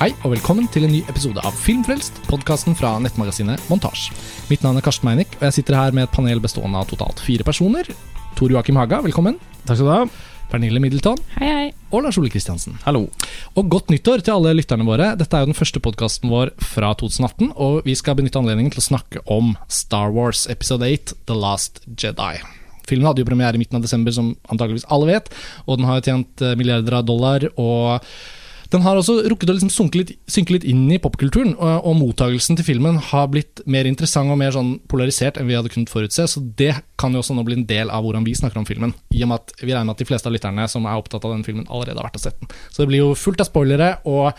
Hei og velkommen til en ny episode av Filmfrelst, podkasten fra nettmagasinet Montasj. Mitt navn er Karsten Meinick, og jeg sitter her med et panel bestående av totalt fire personer. Tor Joakim Haga, velkommen. Takk skal du ha. Pernille Middleton Hei, hei. og Lars Ole Kristiansen. Hallo. Og godt nyttår til alle lytterne våre. Dette er jo den første podkasten vår fra 2018, og vi skal benytte anledningen til å snakke om Star Wars episode 8, The Last Jedi. Filmen hadde jo premiere i midten av desember, som antageligvis alle vet, og den har jo tjent eh, milliarder av dollar. og den har også rukket å liksom litt, synke litt inn i popkulturen, og, og mottagelsen til filmen har blitt mer interessant og mer sånn polarisert enn vi hadde kunnet forutse, så det kan jo også nå bli en del av hvordan vi snakker om filmen. I og med at vi regner med at de fleste av lytterne som er opptatt av den filmen, allerede har vært og sett den. Så det blir jo fullt av spoilere og,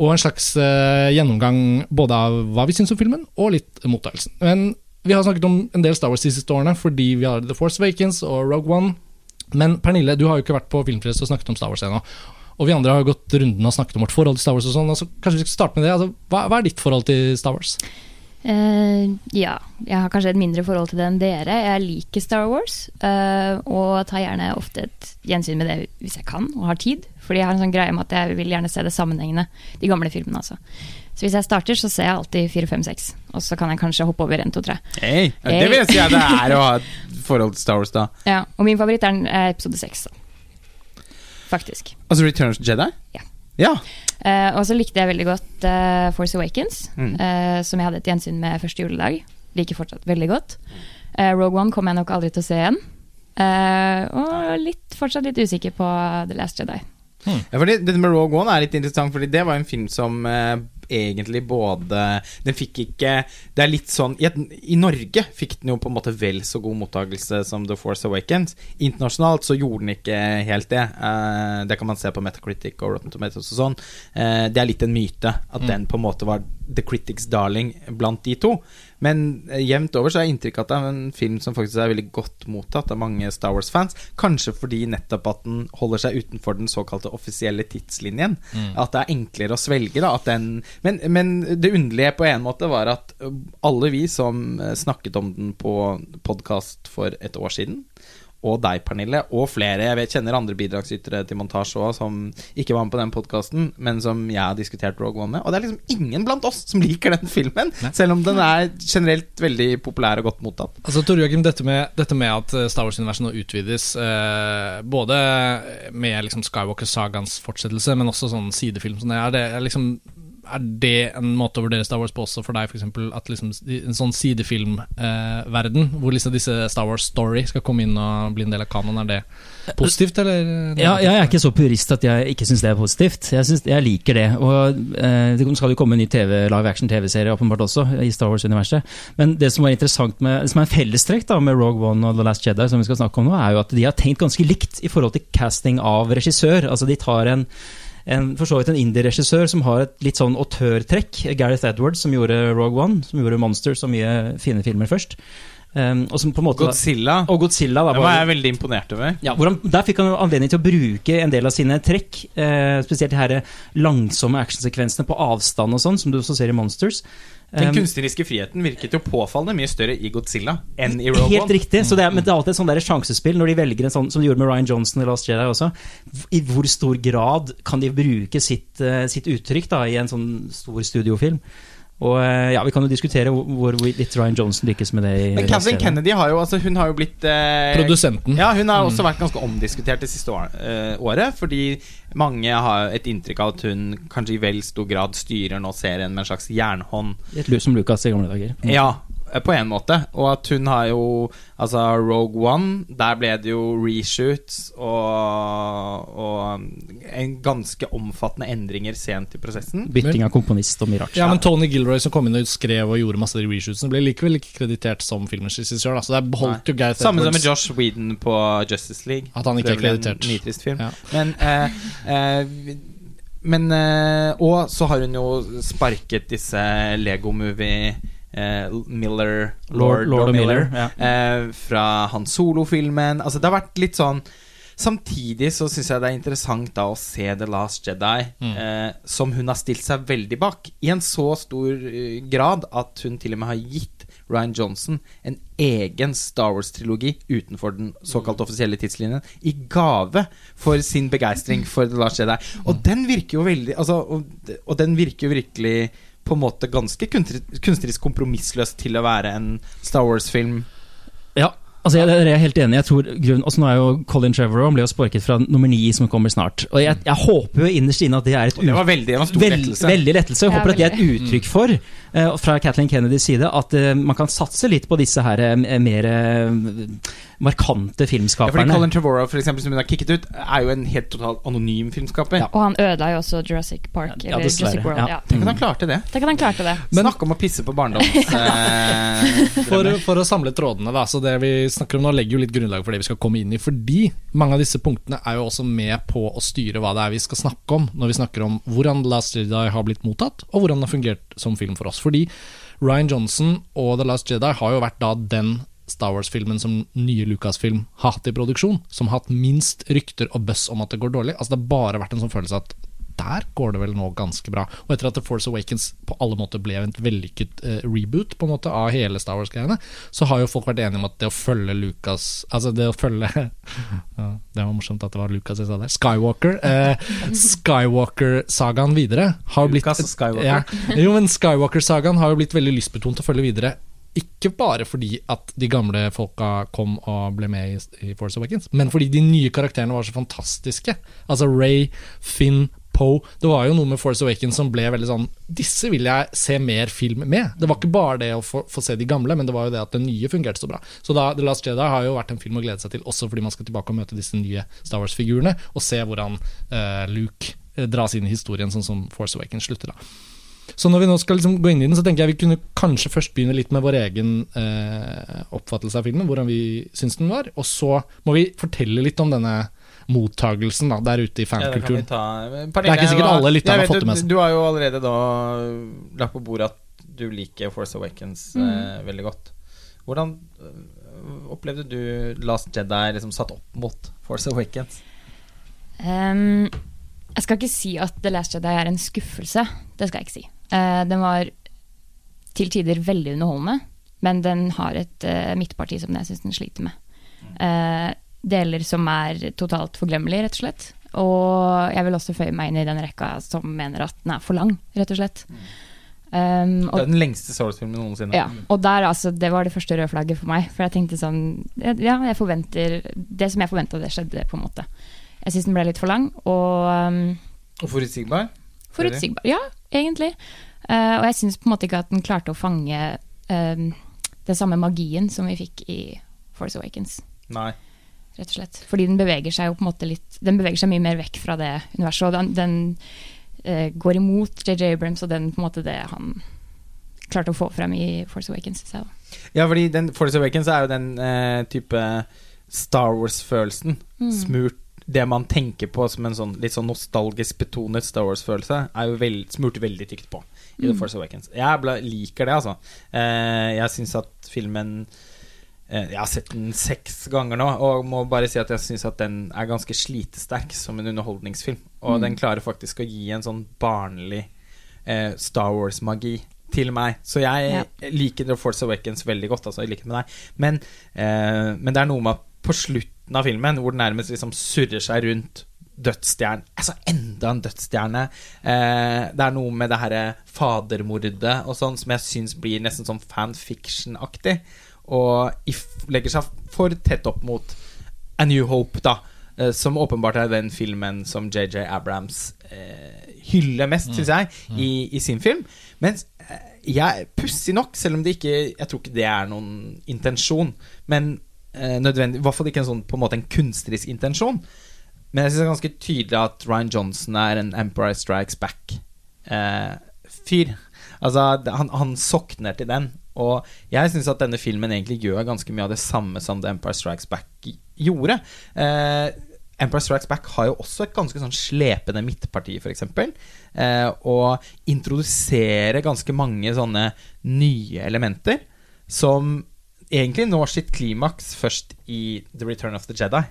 og en slags uh, gjennomgang både av hva vi syns om filmen, og litt mottagelsen. Men vi har snakket om en del Star Wars de siste årene fordi vi har The Force Awakens og Rogue One. Men Pernille, du har jo ikke vært på Filmfrelst og snakket om Star Wars ennå. Og vi andre har gått runden og snakket om vårt forhold til Star Wars. og sånn, altså, Kanskje vi skal starte med det. Altså, hva, hva er ditt forhold til Star Wars? Uh, ja, jeg har kanskje et mindre forhold til det enn dere. Jeg liker Star Wars, Uh, og tar gjerne ofte et gjensyn med det hvis jeg kan og har tid. Fordi jeg har en sånn greie med at jeg vil gjerne se det sammenhengende, de gamle filmene altså. Så hvis jeg starter, så ser jeg alltid 4, 5, 6. Og så kan jeg kanskje hoppe over 1, 2, 3. Hey. Det vil jeg si at det er å ha et forhold til Star Wars, da. Ja, og min favoritt er eh, episode 6, da. Faktisk. Altså Return of the Jedi? Ja. Ja. Uh, og så likte jeg veldig godt uh, Force Awakens, Mm. uh, som jeg hadde et gjensyn med første juledag. Liker fortsatt veldig godt. Eh, Rogue One kommer jeg nok aldri til å se igjen. Eh, og litt, fortsatt litt usikker på The Last Jedi. ja fordi Dette med Rogue One er litt interessant, Fordi det var en film som egentlig både Den fikk ikke Det er litt sånn I, I Norge fikk den jo på en måte vel så god mottakelse som The Force Awakens. Internasjonalt så gjorde den ikke helt det. Uh, det kan man se på Metacritic og Rotten Tomatoes og sånn. Uh, det er litt en myte at den på en måte var The Critics' darling blant de to. Men eh, jevnt over så har jeg inntrykk av at det er en film som faktisk er veldig godt mottatt av mange Star Wars-fans. Kanskje fordi nettopp at den holder seg utenfor den såkalte offisielle tidslinjen. At det er enklere å svelge. da at den, men, men det underlige på en måte var at alle vi som snakket om den på podkast for et år siden, og deg, Pernille, og flere Jeg vet, kjenner andre bidragsytere til montasje òg, som ikke var med på den podkasten, men som jeg har diskutert Rogue One med. Og det er liksom ingen blant oss som liker den filmen, selv om den er generelt veldig populær og godt mottatt. Altså, Tor Jørgen, dette med, dette med at eh, Star Wars-universet nå utvides, eh, både med liksom Skywalker-sagaens fortsettelse, men også sånn sidefilm som det er, det er liksom er det en måte å vurdere Star Wars på også for deg, f.eks. At liksom en sånn sidefilmverden, hvor liksom disse Star Wars Story skal komme inn og bli en del av kanon, er det positivt, eller? Ja, jeg er ikke så purist at jeg ikke syns det er positivt. Jeg, synes, jeg liker det. Og eh, Det skal jo komme en ny TV, live action-TV-serie åpenbart også, i Star Wars-universet. Men det som var interessant med, det som er en fellestrekk da, med Rogue One og The Last Jedi, som vi skal snakke om nå, er jo at de har tenkt ganske likt i forhold til casting av regissør. Altså De tar en en, for så vidt en indie-regissør som har et litt sånn autørtrekk. Gareth Edwards, som gjorde Rogue One, som gjorde Monsters så mye fine filmer først. Um, og som på en måte Godzilla. Og Godzilla da, Det var jeg veldig imponert over. ja, han, Der fikk han anledning til å bruke en del av sine trekk. Eh, spesielt de her langsomme actionsekvensene på avstand og sånn, som du også ser i Monsters. Den kunstneriske friheten virket jo påfallende mye større i Godzilla enn i Rogue Helt riktig. Så det er, men det er alltid et sånn der sjansespill når de velger en sånn, som de gjorde med Ryan Johnson i Last Jedi også. I hvor stor grad kan de bruke sitt, eh, sitt uttrykk da, i en sånn stor studiofilm? Og eh, ja, Vi kan jo diskutere hvor, hvor litt Ryan Johnson lykkes med det. Men Catherine Kathleen Kennedy har jo, altså, hun har jo blitt eh, Produsenten. Ja, hun har også vært ganske omdiskutert det siste år, eh, året. Fordi mange har et inntrykk av at hun kanskje i vel stor grad styrer nå serien med en slags jernhånd. Litt lus som Lucas i gamle dager. Ja, eh, på en måte. Og at hun har jo Altså Rogue One, der ble det jo reshoots og, og en ganske omfattende endringer sent i prosessen. Bytting av komponist og mye. Ja, men Tony Gilroy som kom inn og skrev og gjorde masse av de reshootsene, ble likevel ikke kreditert som filmens regissør. Så det er beholdt jo Gareth Samme som med Josh Whedon på Justice League. At han ikke er kreditert. En nitrist film. Ja. Men, eh, eh, men eh, Og så har hun jo sparket disse Lego Movie eh, Miller Lord, Lord Lord Miller. ja. eh, fra hans Solo-filmen. Altså Det har vært litt sånn Samtidig så syns jeg det er interessant da å se The Last Jedi, eh, som hun har stilt seg veldig bak, i en så stor eh, grad at hun til og med har gitt Ryan Johnson en egen Star Wars-trilogi utenfor den såkalt offisielle tidslinjen i gave for sin begeistring for The Last Jedi. Og den virker jo veldig altså, og, og den virker jo virkelig på en måte ganske kunstnerisk, kompromissløs til å være en Star Wars-film. Ja, altså jeg, jeg er helt enig. jeg tror grunn, også Nå er jo Colin Trevorrow ble jo sparket fra nummer ni, som kommer snart. Og jeg, jeg håper jo innerst inne at det er et det var veldig, det var stor Veld, lettelse. veldig lettelse. Jeg Ja, håper at det er et uttrykk for, uh, fra Kathleen Kennedys side, at uh, man kan satse litt på disse her uh, mer eh, filmskaperne. Ja, fordi. Colin Trevorrow, for eksempel, som hun har kicket ut, er jo en helt totalt anonym filmskaper. Ja. Og han ødela jo også Jurassic Park. Ja, eller Jurassic World. ja. Ja. Tenk at han klarte det. Tenk at han klarte det. Men- Snakk om å pisse på barndoms eh, For, for å samle trådene, da, så det vi snakker om nå legger jo litt grunnlag for det vi skal komme inn i. Fordi mange av disse punktene er jo også med på å styre hva det er vi skal snakke om når vi snakker om hvordan The Last Jedi har blitt mottatt, og hvordan den har fungert som film for oss. Fordi Ryan Johnson og The Last Jedi har jo vært da den Star Wars-filmen som nye Lucas-film har hatt i produksjon, som har hatt minst rykter og buzz om at det går dårlig. Altså Det har bare vært en sånn følelse at der går det vel nå ganske bra. Og etter at The Force Awakens på alle måter ble en vellykket eh, reboot på en måte av hele Star Wars-greiene, så har jo folk vært enige om at det å følge Lucas Altså det å følge ja, Det var morsomt at det var Lucas jeg sa der. Skywalker. Eh, Skywalker-sagaen videre har jo blitt Lucas og Skywalker. Ja, jo, men Skywalker-sagaen har jo blitt veldig lystbetont å følge videre. Ikke bare fordi at de gamle folka kom og ble med i, i Force Awakens, men fordi de nye karakterene var så fantastiske. Altså Ray, Finn, Poe. Det var jo noe med Force Awakens som ble veldig sånn Disse vil jeg se mer film med. Det var ikke bare det å få, få se de gamle, men det var jo det at den nye fungerte så bra. Så da The Last Jedi har jo vært en film å glede seg til, også fordi man skal tilbake og møte disse nye Star Wars-figurene, og se hvordan uh, Luke eh, dras inn i historien, sånn som Force Awakens slutter, da. Så når vi nå skal liksom gå inn i den, så tenker jeg vi kunne kanskje først begynne litt med vår egen eh, oppfattelse av filmen, hvordan vi syns den var. Og så må vi fortelle litt om denne mottagelsen da, der ute i Ja, det fankulturen. ta. Det er ikke sikkert alle lytterne har fått det med seg. Du har jo allerede da lagt på bordet at du liker Force Awakens eh, veldig godt. Hvordan øh, opplevde du Last Jedi liksom satt opp mot Force Awakens? Um, jeg skal ikke si at The Last Jedi er en skuffelse. Det skal jeg ikke si. Eh, den var til tider veldig underholdende, men den har et uh, midtparti som jeg syns den sliter med. Eh, deler som er totalt forglemmelige, rett og slett. Og jeg vil også føye meg inn i den rekka som mener at den er for lang, rett og slett. Um, Det er den lengste Star Wars-filmen noensinne. ja, og der altså, det var det første røde flagget for meg. For jeg tenkte sånn Ja, jeg forventer Det som jeg forventa, det skjedde, på en måte. Jeg syns den ble litt for lang, og um, Og forutsigbar. forutsigbar. Ja, egentlig. Uh, og jeg syns på en måte ikke at den klarte å fange uh, den samme magien som vi fikk i Force Awakens. Nei. Rett og slett. Fordi den beveger seg jo på en måte litt Den beveger seg mye mer vekk fra det universet. Og den, den uh, går imot JJ Abrams og den på en måte det han klarte å få frem i Force Awakens. Så. Ja, fordi den Force Awakens er jo den eh, type Star Wars-følelsen. Mm. Smurt Det man tenker på som en sånn litt sånn nostalgisk betonet Star Wars-følelse, er jo veld, smurt veldig tykt på i The Mm. Force Awakens. Jeg ble, liker det, altså. Eh, jeg syns at filmen eh, Jeg har sett den seks ganger nå, og må bare si at jeg syns at den er ganske slitesterk som en underholdningsfilm. Og Mm. den klarer faktisk å gi en sånn barnlig eh, Star Wars-magi til meg. Så jeg Ja. liker The Force Awakens veldig godt, altså, i likhet med deg. Men, eh, men det er noe med at på slutten av filmen, hvor den nærmest liksom surrer seg rundt dødsstjernen Altså enda en dødsstjerne. Eh, det er noe med det herre fadermordet og sånn som jeg syns blir nesten sånn fanfiction-aktig. Og if, legger seg for tett opp mot A New Hope, da. eh, Som åpenbart er den filmen som JJ Abrams eh, hyller mest, syns jeg, i, i sin film. Mens eh, jeg, pussig nok, selv om det ikke Jeg tror ikke det er noen intensjon, men eh, nødvendig, i hvert fall ikke en sånn på en måte en kunstnerisk intensjon. Men jeg syns det er ganske tydelig at Ryan Johnson er en Empire Strikes Back-fyr. altså, han, han sokner til den. Og jeg syns at denne filmen egentlig gjør ganske mye av det samme som The Empire Strikes Back gjorde. Eh, Empire Strikes Back har jo også et ganske sånn slepende midtparti, f.eks. Eh, og introduserer ganske mange sånne nye elementer som egentlig når sitt klimaks først i The Return of the Jedi.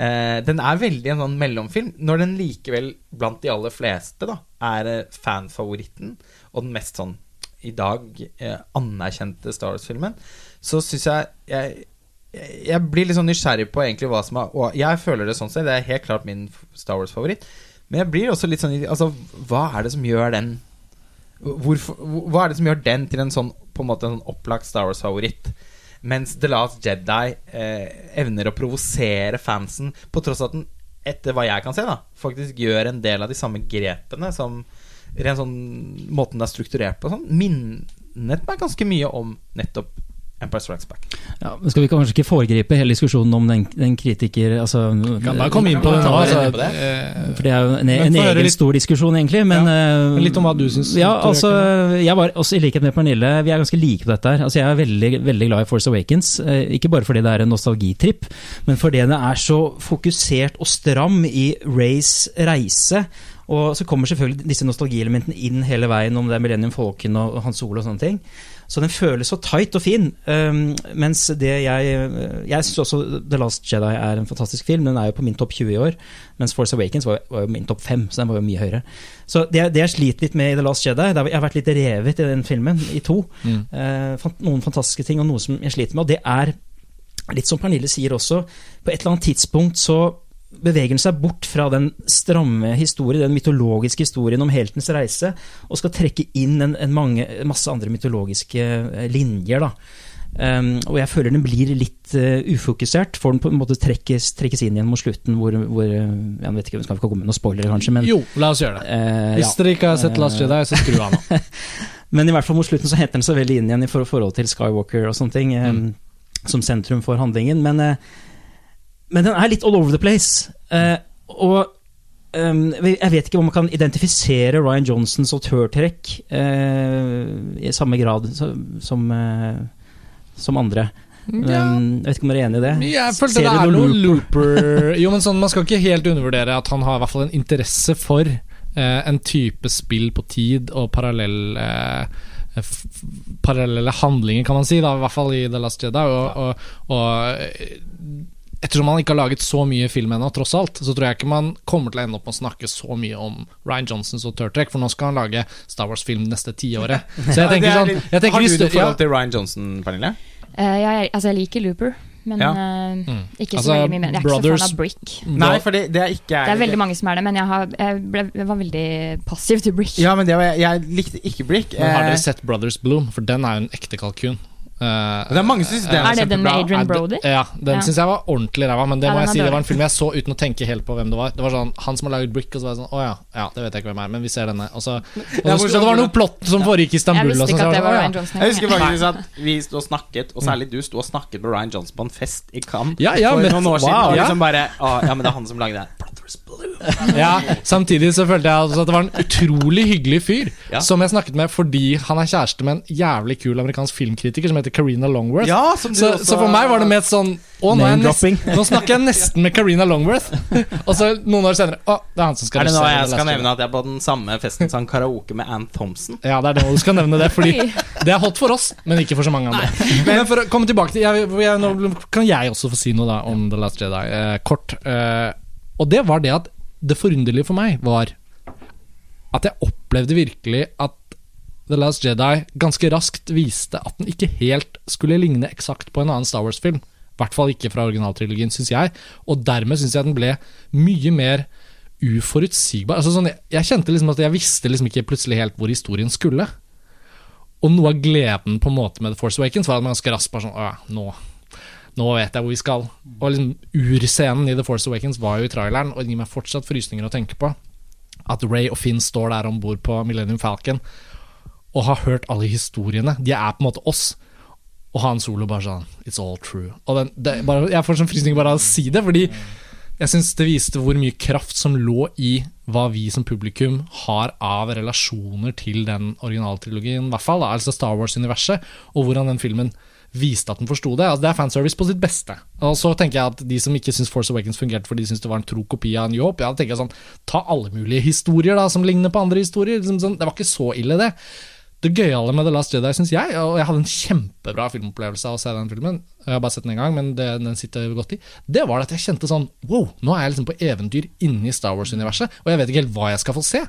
Eh, den er veldig en sånn mellomfilm, når den likevel blant de aller fleste da er eh, fanfavoritten og den mest sånn i dag eh, anerkjente Star Wars-filmen, så syns jeg, jeg jeg blir litt sånn nysgjerrig på egentlig hva som er Og jeg føler det sånn selv, det er helt klart min Star Wars-favoritt. Men jeg blir også litt sånn Altså, hva er det som gjør den Hvorfor, Hva er det som gjør den til en sånn På en måte en sånn opplagt Star Wars-favoritt? Mens The Last Jedi eh, evner å provosere fansen, på tross av at den, etter hva jeg kan se, da faktisk gjør en del av de samme grepene som Rent sånn måten det er strukturert på, sånn, minnet meg ganske mye om nettopp Empire Strikes Back. Ja, men Skal vi kanskje ikke foregripe hele diskusjonen om den, den kritiker... Altså, Kan bare komme inn på det Altså, på det. eh, For det er jo en, en egen litt- stor diskusjon, egentlig. Men, ja, litt om hva du syns. Ja, altså, jeg var også i likhet med Pernille, vi er ganske like på dette her. Altså, jeg er veldig, veldig glad i Force Awakens. eh, Ikke bare fordi det er en nostalgitripp, men fordi det er så fokusert og stram i Rays reise. Og så kommer selvfølgelig disse nostalgielementene inn hele veien, om det er Millennium Falcon og Hans Ole og sånne ting. Så den føles så tight og fin. Um, mens det jeg Jeg syns også The Last Jedi er en fantastisk film. Den er jo på min topp 20 i år. Mens Force Awakens var, var jo min topp 5, så den var jo mye høyere. Så det, det jeg sliter litt med i The Last Jedi Jeg har vært litt revet i den filmen, i to. Mm. Uh, fant noen fantastiske ting, og noe som jeg sliter med. Og det er, litt som Pernille sier også, på et eller annet tidspunkt så beveger seg bort fra den stramme historien, den mytologiske historien om heltens reise, og skal trekke inn en, en mange, masse andre mytologiske eh, linjer. da. Um, og jeg føler den blir litt uh, ufokusert, for den på en måte trekkes, trekkes inn igjen mot slutten, hvor, hvor eh, Jeg vet ikke, vi skal ikke komme med noen spoilere, kanskje, men Jo, la oss gjøre det. Uh, Hvis dere ikke har sett Last Jedi, så skru av nå. Men i hvert fall mot slutten så henter den seg veldig inn igjen i forhold til Skywalker og sånne ting, um, Mm. som sentrum for handlingen. Men, eh, men den er litt all over the place. Uh, og um, jeg vet ikke om man kan identifisere Ryan Johnsons autørtrekk uh, i samme grad som, som, eh, som andre. Ja. Um, jeg vet ikke om dere er enig i det? Jeg følte det er noe looper. looper Jo, men sånn, Man skal ikke helt undervurdere at han har i hvert fall en interesse for eh, en type spill på tid og parallell eh, parallelle handlinger, kan man si, da, i hvert fall i The Last Jedi. Og, og, og eh, ettersom han ikke har laget så mye film ennå, tross alt, så tror jeg ikke man kommer til å ende opp med å snakke så mye om Ryan Johnsons Turtrek for nå skal han lage Star Wars-film neste tiåret. Så jeg tenker er sånn jeg tenker Har du noe forhold til Ryan Johnson, Pernille? Ja, jeg, altså, jeg liker Looper, men Ja. uh, Mm. ikke så Altså, veldig mye mer. Jeg er ikke så fan av Brick. Nei, for det, det er ikke jeg. Det er veldig mange som er det, men jeg, har, jeg, ble, jeg var veldig passiv til Brick. Ja, men det var, jeg likte ikke Brick. Men har Eh, dere sett Brothers Bloom? For den er jo en ekte kalkun. Eh, det er mange som syns den Er det den med. Adrian Brody? Ja, den Ja. syns jeg var ordentlig ræva, men det Ja, må jeg er si, det var en film jeg så uten å tenke helt på hvem det var. Det var sånn, Han som har laget Brick, og så var jeg sånn Å ja, ja, det vet jeg ikke hvem er, men vi ser denne. Og så, og så, hvor- det var noe plott som foregikk i Jeg Istanbul. visste og sånn, ikke så at det var sånn, Ryan Johnson. Jeg husker faktisk at vi sto og snakket, og særlig du sto og snakket med Ryan Johnson på en fest i Cannes Ja, ja, for men- noen år siden. wow, og ja. liksom bare Å, Ja, men det er han som lagde det. Blue. Ja, Samtidig så følte jeg at det var en utrolig hyggelig fyr Ja. som jeg snakket med fordi han er kjæreste med en jævlig kul amerikansk filmkritiker som heter Karina Longworth. Ja, som så, også- så for meg var det mer sånn Å, nå, er nesten, nå snakker jeg nesten med Karina Longworth. og så noen år senere Å, det er han som skal Er det nå jeg skal nevne at jeg på den samme festen sang karaoke med Ann Thompson? Ja, det er det du skal nevne det, fordi det er hot for oss, men ikke for så mange andre. Men for å komme tilbake til jeg, jeg, Nå kan jeg også få si noe da om The Last Jedi, eh, kort. Eh, og det var det at det forunderlige for meg var at jeg opplevde virkelig at The Last Jedi ganske raskt viste at den ikke helt skulle ligne eksakt på en annen Star Wars-film. I hvert fall ikke fra originaltrilogien, syns jeg. Og dermed syns jeg den ble mye mer uforutsigbar. Altså sånn, jeg, jeg kjente liksom at jeg visste liksom ikke plutselig helt hvor historien skulle. Og noe av gleden på en måte med The Force Awakens var at man ganske raskt bare sånn Å nå, nå vet jeg hvor vi skal. Og liksom urscenen i The Force Awakens var jo i traileren, og det gir meg fortsatt frysninger å tenke på. At Ray og Finn står der om bord på Millennium Falcon og har hørt alle historiene. De er på en måte oss. Og Han Solo bare sånn It's all true. Og den, det, bare, jeg får sånn frysning bare av å si det, fordi jeg syns det viste hvor mye kraft som lå i hva vi som publikum har av relasjoner til den originaltrilogien, i hvert fall, altså Star Wars-universet, og hvordan den filmen viste at den forsto det. Altså, det er fanservice på sitt beste. Og så tenker jeg at de som ikke syns Force Awakens fungerte fordi de syns det var en tro kopi av New Hope, ja, da tenker jeg sånn Ta alle mulige historier da som ligner på andre historier. Liksom sånn, det var ikke så ille, det. Det gøyale med The Last Jedi, syns jeg, og jeg hadde en kjempebra filmopplevelse av å se den filmen, jeg har bare sett den en gang, men det, den sitter godt i, det var at jeg kjente sånn Wow, nå er jeg liksom på eventyr inni Star Wars-universet, og jeg vet ikke helt hva jeg skal få se.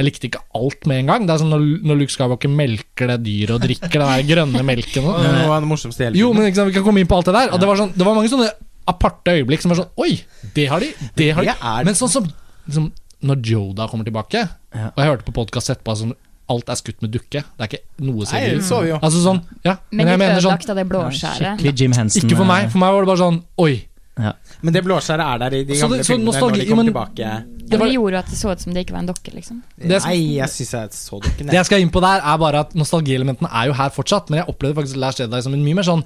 Jeg likte ikke alt med en gang. Det er sånn når, når Luke Skywalker melker det dyret og drikker den der grønne melken. Og det var det morsomste i Jo, men liksom, vi kan komme inn på alt det der. Og det var, sånn, det var mange sånne aparte øyeblikk som var sånn Oi, det har de! Det har de. Men sånn som liksom, når Joda kommer tilbake, Ja. og jeg hørte på podkast etterpå sånn Alt er skutt med dukke. Det er ikke noe Nei, CGI. det så vi jo. Altså sånn, ja. Men jeg mener sånn av det blåskjæret. Skikkelig Jim Henson. Ikke for meg. eh, For meg var det bare sånn Oi. Ja. Men det blåskjæret er der i de gamle filmene når de kommer men- tilbake. Det var- det gjorde jo at det så ut som det ikke var en dokke, liksom. Det Nei, jeg syns jeg så dukken. Det jeg skal inn på der, er bare at nostalgielementene er jo her fortsatt. Men jeg opplevde faktisk Last Jedi som en mye mer sånn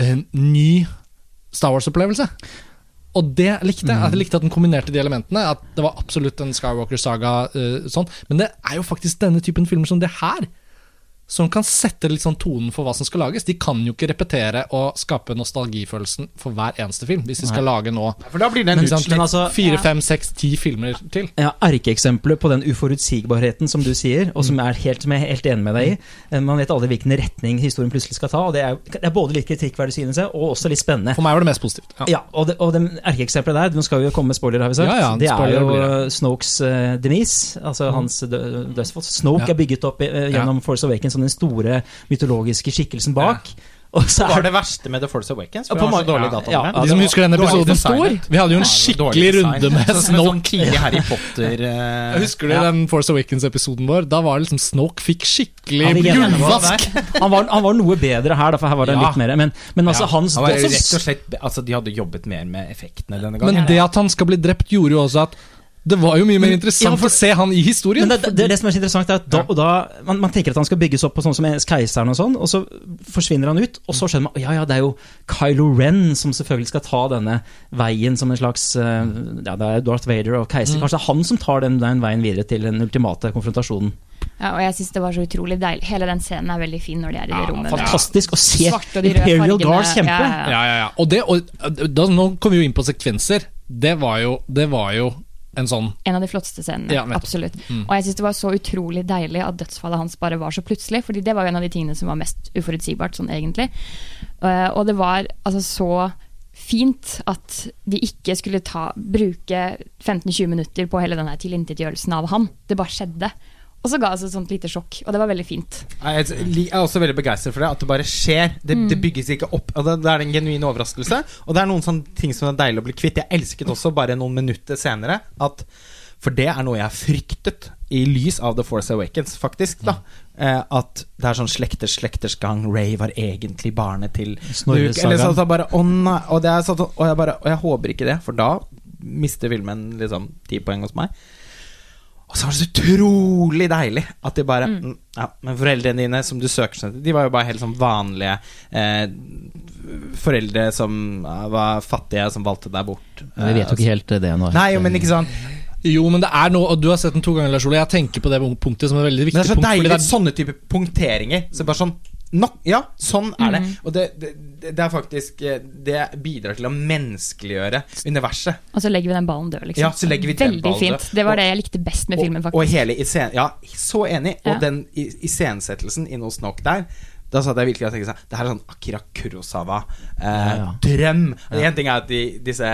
uh, ny Star Wars-opplevelse. Og det likte jeg. At jeg likte at den kombinerte de elementene. At det var absolutt en Skywalker-saga. Uh, sånn Men det er jo faktisk denne typen filmer som det her som kan sette litt sånn tonen for hva som skal lages. De kan jo ikke repetere og skape nostalgifølelsen for hver eneste film, hvis de skal lage nå For da blir det en utslitt altså, fire, fem, seks, ti filmer til. Ja, arkeeksempelet på den uforutsigbarheten som du sier, og som er helt, som jeg er helt enig med deg i. Eh, Man vet aldri hvilken retning historien plutselig skal ta. og Det er, det er både litt kritikkverdig, synes jeg, og også litt spennende. For meg var det mest positivt. Ja. Ja, og det, og det erkeeksempelet der, nå skal vi jo komme med spoiler, har vi sagt. Ja, ja, det er jo blir eh, Snokes uh, Denise, altså hans dødsfall. Snoke Ja. er bygget opp uh, gjennom Force Awakens som den store mytologiske skikkelsen bak. Og så var er det verste med The Force Awakens. For Ja, var så en måte- ja, ja, De som husker den episoden stor? Vi hadde jo en skikkelig runde med Snoke. sånn Snoke. Harry Potter uh, Husker du den Force Awakens-episoden vår? Da var det liksom Snoke fikk skikkelig Han gullvask. han, var, han var noe bedre her, da, for her var det Ja. litt mer. Men, men altså, Ja, hans Han var rett og slett Altså, de hadde jobbet mer med effektene denne gangen. Men det at han skal bli drept, gjorde jo også at det var jo mye mer interessant ja, for- å se han i historien. Men det, det, det som er så interessant, er at da, og da man, man tenker at han skal bygges opp på sånn som keiseren og sånn, og så forsvinner han ut, og så skjønner man ja, ja, det er jo Kylo Ren som selvfølgelig skal ta denne veien som en slags eh, Ja, det er Darth Vader og keiser. Kanskje det er han som tar den, den veien videre til den ultimate konfrontasjonen. Ja, og jeg syns det var så utrolig deilig. Hele den scenen er veldig fin når de er i det Ja, rommet. Fantastisk å se Imperial. Guards kjempe. Ja, ja, ja. Ja, ja, ja. Og det, og, da, nå kommer vi jo inn på sekvenser. Det var jo, det var jo en sånn En av de flotteste scenene. Ja, absolutt. Mm. Og jeg syns det var så utrolig deilig at dødsfallet hans bare var så plutselig. Fordi det var jo en av de tingene som var mest uforutsigbart, sånn egentlig. Uh, og det var altså så fint at de ikke skulle ta, bruke 15-20 minutter på hele den tilintetgjørelsen av han. Det bare skjedde. Og så ga det oss et sånt lite sjokk, og det var veldig fint. Jeg er også veldig begeistret for det. At det bare skjer. Det, Mm. det bygges ikke opp. Og det, det er en genuin overraskelse. Og det er noen sånne ting som er deilig å bli kvitt. Jeg elsket også bare noen minutter senere at For det er noe jeg fryktet i lys av The Force Awakens, faktisk. da eh, At det er sånn slekters slekters gang. Ray var egentlig barnet til Snorre Saga. Sånn, så bare, å nei, og, det er sånn, og, jeg bare, og jeg håper ikke det, for da mister filmen liksom ti poeng hos meg. Og så var det så utrolig deilig at de bare mm. Ja, men foreldrene dine som du søker seg til, de var jo bare helt sånn vanlige eh, foreldre som var fattige, som valgte deg bort. Men vi vet jo ikke helt det nå. Nei, jo, men ikke sånn Jo, men det er noe Og du har sett den to ganger, Lars Ole. Jeg tenker på det punktet som et veldig viktig. Men det er så punkt. deilig, det er- sånne type punkteringer. Så bare sånn nok, Ja, sånn er det. Mhm. Og det, det, det er faktisk eh, Det bidrar til å menneskeliggjøre universet. Og så legger vi den ballen død, liksom. Ja, så legger vi den Veldig ballen død. fint. Det var det jeg likte best med filmen, faktisk. og hele isen... Ja, så enig. Ja. Og den i- iscenesettelsen inne hos Knock der da satt jeg virkelig og tenkte sånn Det her er sånn Akira Kurosawa-drøm. Ja, ja. En ting er at de, disse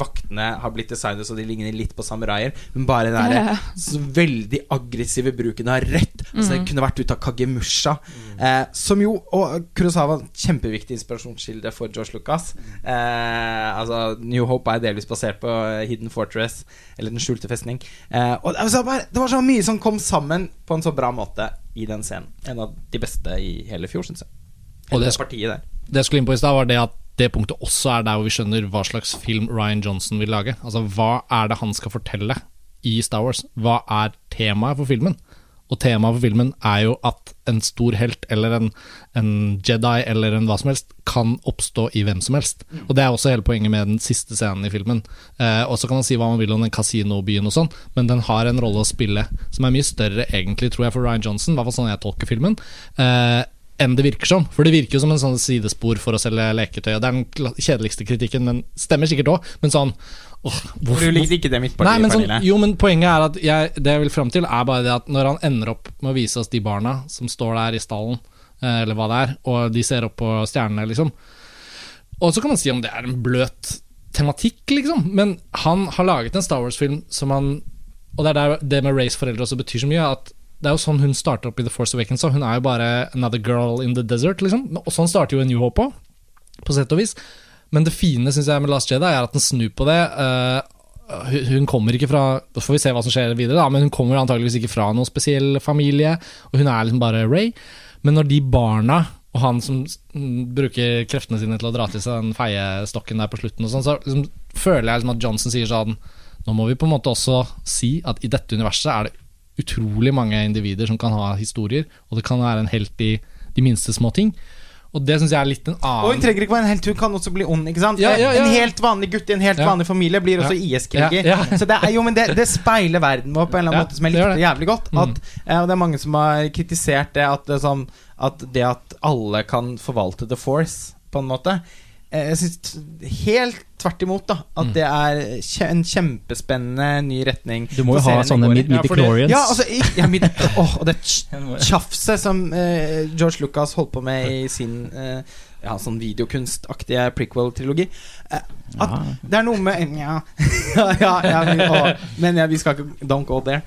vaktene har blitt designet så de ligner litt på samuraier, men bare den der ja. så veldig aggressive bruken av rett. Altså Mm. Det kunne vært ut av Kagemusha. Eh, som jo Og Kurosawa kjempeviktig inspirasjonskilde for George Lucas. Eh, altså New Hope er delvis basert på Hidden Fortress, eller Den skjulte festning. Eh, og det var, så det var så mye som kom sammen på en så bra måte i den scenen. En av de beste i hele fjor, syns jeg. Og det- partiet der. det jeg skulle inn på i stad, var det at det punktet også er der hvor vi skjønner hva slags film Ryan Johnson vil lage. Altså, Hva er det han skal fortelle i Star Wars? Hva er temaet for filmen? Og temaet for filmen er jo at en stor helt eller en, en Jedi eller en hva som helst kan oppstå i hvem som helst. Og det er også hele poenget med den siste scenen i filmen. Eh, og så kan man si hva man vil om den kasinobyen og sånn, men den har en rolle å spille som er mye større egentlig, tror jeg, for Ryan Johnson, i hvert fall sånn jeg tolker filmen. Eh, enn det virker som. For det virker jo som en sånn sidespor for å selge leketøy. Og det er den kjedeligste kritikken, men stemmer sikkert òg. Men sånn åh, hvorfor, du likte ikke det mitt Nei, men sånn, jo, men poenget er at jeg, det jeg vil fram til, er bare det at når han ender opp med å vise oss de barna som står der i stallen, eh, eller hva det er, og de ser opp på stjernene, liksom. Og så kan man si om det er en bløt tematikk, liksom, men han har laget en Star Wars-film som han Og det er der det med Rays foreldre også betyr så mye. At det er jo sånn hun starter opp i The Force Awakens. Hun er jo bare another girl in the desert, liksom. Og sånn starter jo en New Hope òg, på sett og vis. Men det fine synes jeg med Last Jedi er at den snur på det. Eh, hun- kommer ikke fra Da får vi se hva som skjer videre, da, men hun kommer antageligvis ikke fra noen spesiell familie. Og hun er liksom bare Ray. Men når de barna og han som bruker kreftene sine til å dra til seg den feiestokken der på slutten, og sånn, så liksom, føler jeg liksom at Johnson sier sånn Nå må vi på en måte også si at i dette universet er det utrolig mange individer som kan ha historier, og det kan være en helt i de minste små ting. Og det syns jeg er litt en Og hun annen trenger ikke være en helt, hun kan også bli ond. ikke sant? Ja, ja, ja. En helt vanlig gutt i en helt vanlig familie blir også. IS-kriger. Så det er jo, men det, det speiler verden vår på en eller annen måte som jeg likte jævlig godt. At, mm. og det er mange som har kritisert det at, det sånn, at det at alle kan forvalte the force, på en måte. Eh, Jeg syns helt tvert imot, da. At Mm. det er kje- en kjempespennende ny retning. Du må jo ha sånne midichlorians. Ja, altså, ja, mid, oh, og det tj- tjafset som eh, George Lucas holdt på med i sin eh, ja, sånn videokunstaktige prequel-trilogi. Eh, at Ja. det er noe med Ja, ja, ja, ja vi, å, Men ja, vi skal ikke Don't go there.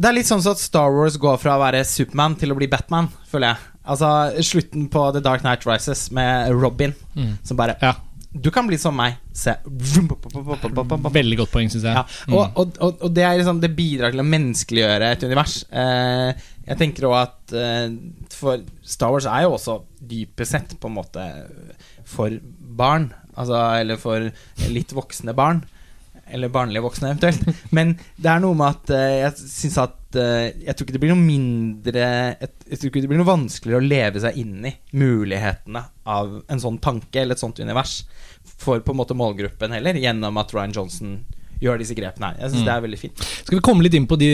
Det er litt sånn at Star Wars går fra å være Supermann til å bli Batman, føler jeg. Altså slutten på The Dark Night Rises med Robin, Mm. som bare Ja, Du kan bli som meg. Se. veldig godt poeng, syns jeg. Ja, og, og, og, og det, er liksom, det bidrar til å menneskeliggjøre et univers. Eh, jeg tenker òg at eh, For Star Wars er jo også dypest sett på en måte for barn. Altså, eller for litt voksne barn. Eller barnlige voksne, eventuelt. Men det er noe med at uh, jeg syns at uh, Jeg tror ikke det blir noe mindre Jeg, jeg tror ikke det blir noe vanskeligere å leve seg inn i mulighetene av en sånn tanke eller et sånt univers for på en måte målgruppen heller, gjennom at Ryan Johnson gjør disse grepene her. Jeg syns Mm. det er veldig fint. Skal vi komme litt inn på de,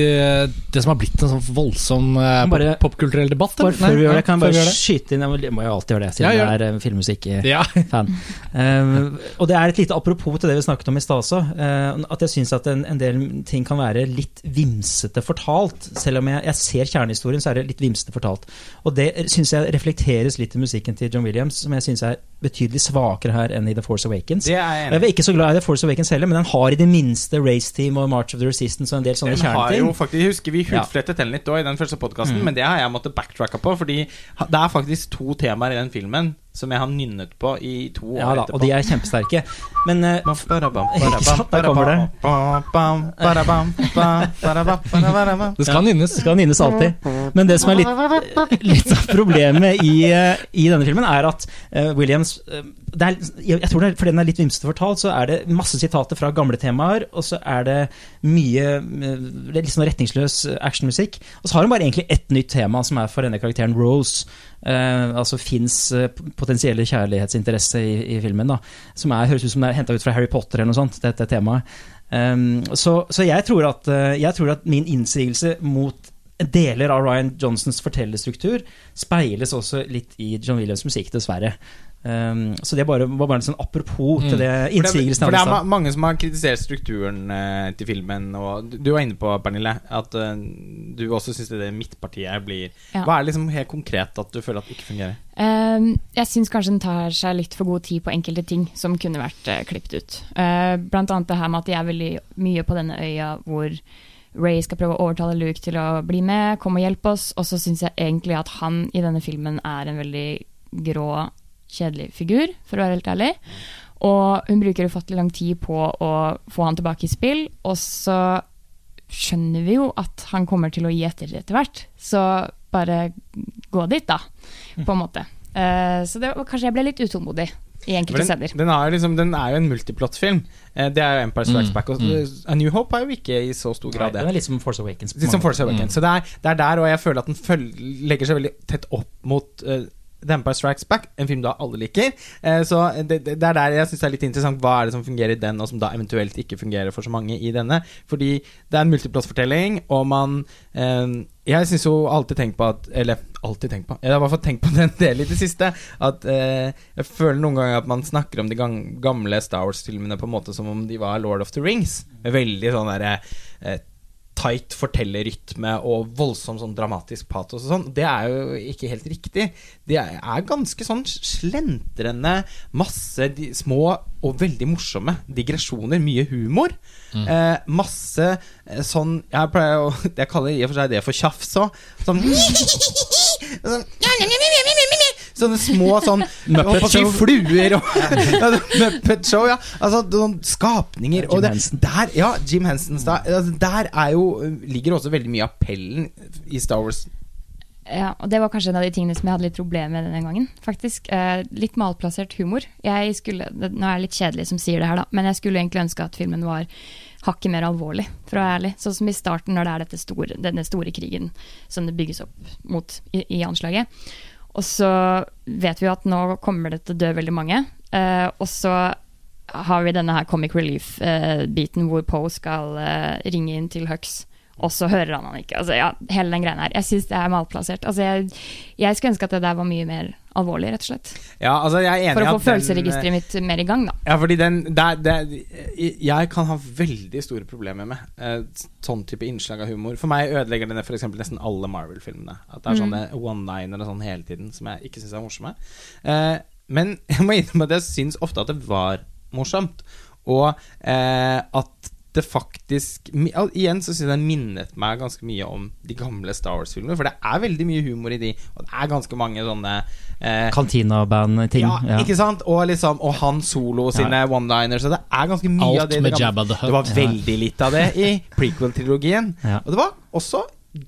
det som har blitt en sånn voldsom eh, Bare- pop- popkulturell debatt? Bare før vi gjør det, kan jeg før vi bare skyte inn Jeg må- jo alltid gjøre det, siden Ja, jeg er eh, filmmusikk-fan. Ja. og det er et lite apropos til det vi snakket om i stad også. uh, at jeg syns at en, en del ting kan være litt vimsete fortalt. Selv om jeg, jeg ser kjernehistorien, så er det litt vimsete fortalt. Og det syns jeg reflekteres litt i musikken til John Williams, som jeg syns er betydelig svakere her enn i The Force Awakens. Det er jeg enig jeg var ikke så glad i The Force Awakens heller, men den har i det minste Race Team og March of the Resistance og en del sånne kjerneting. jeg husker Vi hudflettet den litt da i den første podkasten, Mm. men det har jeg måttet backtracke på. Fordi det er faktisk to temaer i den filmen som jeg har nynnet på i to år Ja da, etterpå. og de er kjempesterke. Men eh, der kommer det. skal nynnes. Det skal nynnes alltid. Men det som er litt, litt av problemet i, eh, i denne filmen, er at uh, Williams uh, er, jeg jeg tror det er, Fordi den er litt vimsete fortalt, så er det masse sitater fra gamle temaer, og så er det mye eh, litt sånn retningsløs actionmusikk. Og så har hun bare egentlig ett nytt tema, som er for denne karakteren Rose. Eh, altså Finns eh, potensielle kjærlighetsinteresse i, i filmen, da. Som er, høres ut som det er henta ut fra Harry Potter eller noe sånt, dette temaet. Um, så, så jeg, tror at, eh, jeg tror at min innsigelse mot deler av Ryan Johnsons fortellerstruktur speiles også litt i John Williams' musikk, dessverre. Um, så det bare, var bare en sånn apropos til det For det, innsigelsen for det er ma mange som har kritisert strukturen uh, til filmen. Og du- du var inne på, Pernille, at uh, du også syns det midtpartiet blir Ja. Hva er det liksom helt konkret at du føler at det ikke fungerer? Um, jeg syns kanskje den tar seg litt for god tid på enkelte ting som kunne vært uh, klippet ut. Uh, blant annet det her med at de er veldig mye på denne øya hvor Ray skal prøve å overtale Luke til å bli med, komme og hjelpe oss, og så syns jeg egentlig at han i denne filmen er en veldig grå, kjedelig figur, for å være helt ærlig. Og hun bruker ufattelig lang tid på å få han tilbake i spill, og så skjønner vi jo at han kommer til å gi etter etter hvert. Så bare gå dit, da, på en måte. Uh, så det, kanskje jeg ble litt utålmodig i enkelte den, steder. den, liksom, den er jo en multiplot-film. Eh, det er jo Empire Strikes Mm, Back. Og mm. A New Hope er jo ikke i så stor grad det. Den er litt som Force Awakens. Litt som Force Awakens. Så det er, det er der, og jeg føler at den følger, legger seg veldig tett opp mot uh, The Empire Strikes Back, en film da alle liker. Eh, så det, det, er der jeg syns det er litt interessant hva er det som fungerer i den, og som da eventuelt ikke fungerer for så mange i denne. Fordi det er en multiplot-fortelling, og man eh, Jeg syns jo alltid tenkt på at Eller alltid tenkt på Jeg har i hvert fall tenkt på det en del i det siste. At eh, jeg føler noen ganger at man snakker om de gamle Star Wars-filmene på en måte som om de var Lord of the Rings. Veldig sånn derre eh, tight fortellerrytme og voldsom sånn dramatisk patos og sånn. Det er jo ikke helt riktig. Det er, ganske sånn slentrende, masse de, små og veldig morsomme digresjoner. Mye humor. Eh, masse eh, sånn Jeg pleier å Jeg kaller i og for seg det for tjafs òg. Sånn sånn Sånne små sånn Muppet Show. Fluer og ja, Muppet Show, ja. Altså noen skapninger. Jim og det, Henson. der, ja, Jim Hensons da, altså, Der er jo, ligger også veldig mye appellen i Star Wars. Ja, og Det var kanskje en av de tingene som jeg hadde litt problemer med denne gangen. faktisk. Eh, litt malplassert humor. Jeg skulle, det, Nå er jeg litt kjedelig som sier det her, da, men jeg skulle egentlig ønske at filmen var hakket mer alvorlig, for å være ærlig. Sånn som i starten, når det er dette store, denne store krigen som det bygges opp mot i, i anslaget. Og så vet vi at nå kommer det til å dø veldig mange. Eh, og så har vi denne her comic relief-biten hvor Poe skal eh, ringe inn til Hux. Og så hører han han ikke. Altså, ja, hele den greia her. Jeg syns det er malplassert. Altså, jeg, jeg skulle ønske at det der var mye mer alvorlig, rett og slett. Ja, altså For å få følelsesregisteret mitt mer i gang, da. Ja, fordi den der, der, Jeg kan ha veldig store problemer med eh, sånn type innslag av humor. For meg ødelegger det eksempel nesten alle Marvel-filmene. At det er sånne one-linere sånn hele tiden som jeg ikke syns er morsomme. Eh, men jeg må innrømme at jeg syns ofte at det var morsomt. Og eh, at det faktisk Igjen så syns jeg det minnet meg ganske mye om de gamle Star Wars-filmene. For det er veldig mye humor i de, og det er ganske mange sånne eh, Kantina-band-ting. ja, Ja, ikke sant? Og, liksom, og Han Solo sine one-liners. Så det er ganske mye Alt av det med gamle- Jabba the Hutt. Det var veldig lite av det i prequel-trilogien. Ja. Og det var også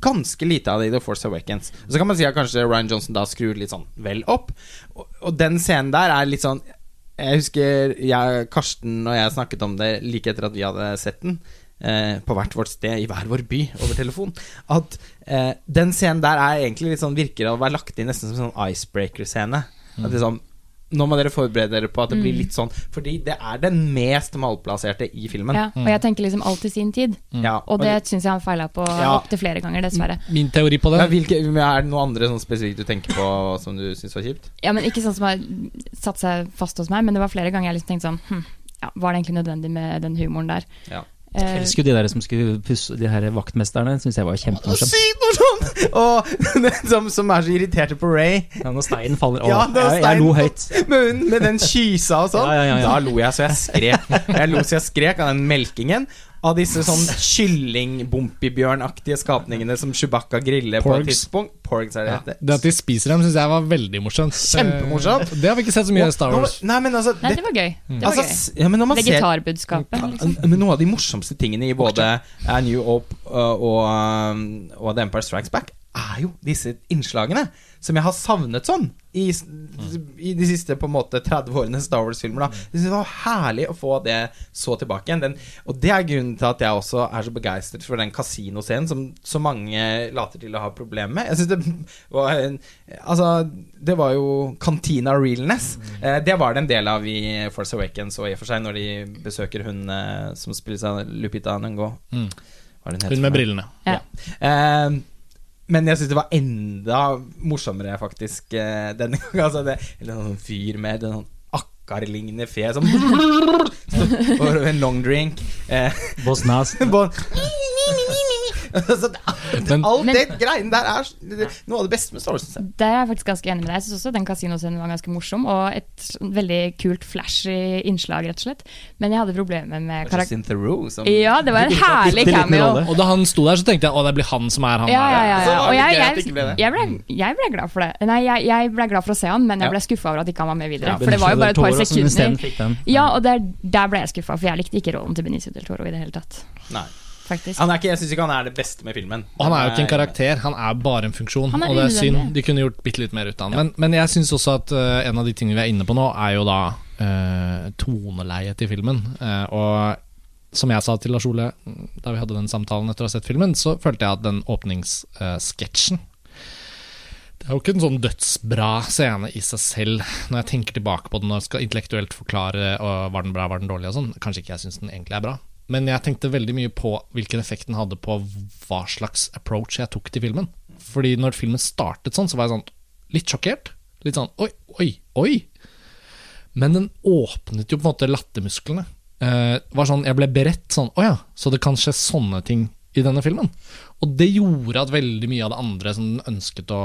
ganske lite av det i The Force Awakens. Og så kan man si at kanskje Ryan Johnson da skrur litt sånn vel opp. Og, og den scenen der er litt sånn Jeg husker jeg, Karsten og jeg snakket om det like etter at vi hadde sett den. Eh, på hvert vårt sted i hver vår by over telefon. At eh, den scenen der er egentlig litt sånn virker å være lagt inn nesten som en sånn icebreaker-scene. At liksom Nå må dere forberede dere på at det blir litt sånn Fordi det er den mest malplasserte i filmen. Ja, og jeg tenker liksom alt i sin tid. Ja, Og det syns jeg han feila på Ja. opptil flere ganger, dessverre. Min teori på det ja, hvilke, Er det noe andre sånn spesifikt du tenker på som du syns var kjipt? Ja, men Ikke sånn som har satt seg fast hos meg, men det var flere ganger jeg liksom tenkte sånn hm, ja, Var det egentlig nødvendig med den humoren der? Ja. Eh, Jeg elsker de der som skulle pusse De her vaktmesterne, syns jeg var kjempemorsomt. Og som, som er så irriterte på Ray. Ja, når steinen faller Ja, Å, da jeg, jeg lo høyt. Med, med den kysa og sånn. Ja, ja, ja, ja. Da lo jeg så jeg skrek. Jeg lo så jeg skrek av den melkingen. Av disse sånn kylling-bompibjørnaktige skapningene som Chewbacca griller på et tidspunkt. Porgs er det Ja. Det at de spiser dem, syns jeg var veldig morsomt. Kjempemorsomt. Eh, Det har vi ikke sett så mye i Star Wars. Nei, men altså, Nei, det, det var gøy. Det var altså gøy. ja, men når man ser Vegetarbudskapet. Liksom. Men noe av de morsomste tingene i både A New Hope og, og, um, og The Empire Strikes Back er jo disse innslagene som jeg har savnet sånn i, i de siste på en måte 30 årene Star Wars-filmer. synes Det var herlig å få det så tilbake igjen. Den, og det er grunnen til at jeg også er så begeistret for den kasinoscenen som så mange later til å ha problemer med. Jeg synes det var en, Altså, det var jo Cantina realness. Eh, det var det en del av i Force Awakens og i og for seg når de besøker hun eh, som spilles av Lupita. Mm. Hva er det hun heter Hun med brillene. Ja. Eh, men jeg syns det var enda morsommere, faktisk, eh, denne gangen. Altså det, eller en sånn fyr med en sånn akkarlignende fe som Og en long drink. Eh, Boss Nas. altså, Men- alt Men- det greiene der er noe av det beste med Star Wars. Der er jeg faktisk ganske enig med deg. Jeg syns også den kasinoscenen var ganske morsom, og et veldig kult flashy innslag, rett og slett. Men jeg hadde problemer med karakter... Theroux som Ja, det var en herlig cameo. Og da han sto der, så tenkte jeg å, det blir han som er han Ja, ja, ja, ja. Og jeg, jeg, jeg, ble, jeg ble glad for det. Nei, jeg, jeg ble glad for å se han, men jeg ble skuffa over at ikke han var med videre. For det var jo bare et par sekunder. Ja, og der, der ble jeg skuffa, for jeg likte ikke rollen til Benicio del Toro i det hele tatt. Nei. Faktisk. Han er ikke, jeg syns ikke han er det beste med filmen. Og han er jo ikke en karakter, han er bare en funksjon. Han er og det er synd. De kunne gjort bitte litt mer ut av han. Men, men jeg syns også at eh, en av de tingene vi er inne på nå, er jo da uh, toneleiet til filmen. Uh, og som jeg sa til Lars Ole da vi hadde den samtalen etter å ha sett filmen, så følte jeg at den åpningssketsjen Det er jo ikke en sånn dødsbra scene i seg selv, når jeg tenker tilbake på den og skal intellektuelt forklare og var den bra, var den dårlig og sånn. Kanskje ikke jeg syns den egentlig er bra. Men jeg tenkte veldig mye på hvilken effekt den hadde på hva slags approach jeg tok til filmen. Fordi når filmen startet sånn, så var jeg sånn litt sjokkert. Litt sånn oi, oi, oi. Men den åpnet jo på en måte lattermusklene. Eh, var sånn, Jeg ble beredt sånn Å ja, så det kan skje sånne ting i denne filmen. Og det gjorde at veldig mye av det andre som den ønsket å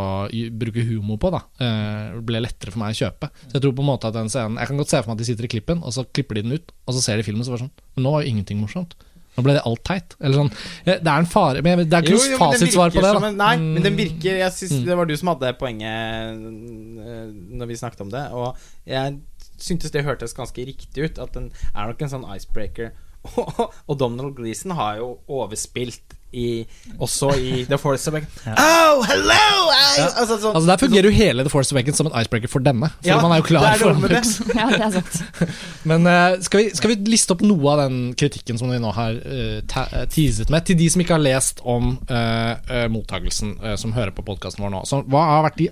bruke humor på, da, eh, ble lettere for meg å kjøpe. Så jeg tror på en måte at den scenen Jeg kan godt se for meg at de sitter i klippen, og så klipper de den ut, og så ser de filmen, så var det sånn Men nå var jo ingenting morsomt. Nå ble det alt teit. Eller sånn eh, Det er en fare Men det er ikke noe fasitsvar på det. en- Nei, Mm. men den virker Jeg synes Mm. Det var du som hadde poenget øh, når vi snakket om det. Og jeg syntes det hørtes ganske riktig ut. At den er nok en sånn icebreaker. og Donald Gleeson har jo overspilt i, også i The Force Awakens. Oh, hello! I, altså, sånn, Altså Der fungerer jo hele The Force Awakens som en icebreaker for denne. For Ja, man er jo det klar er for. Hooks. Ja, det er sant. Men uh, skal, vi, skal vi liste opp noe av den kritikken som vi nå har uh, teaset med, til de som ikke har lest om uh, mottagelsen, som hører på podkasten vår nå? Så, hva har vært de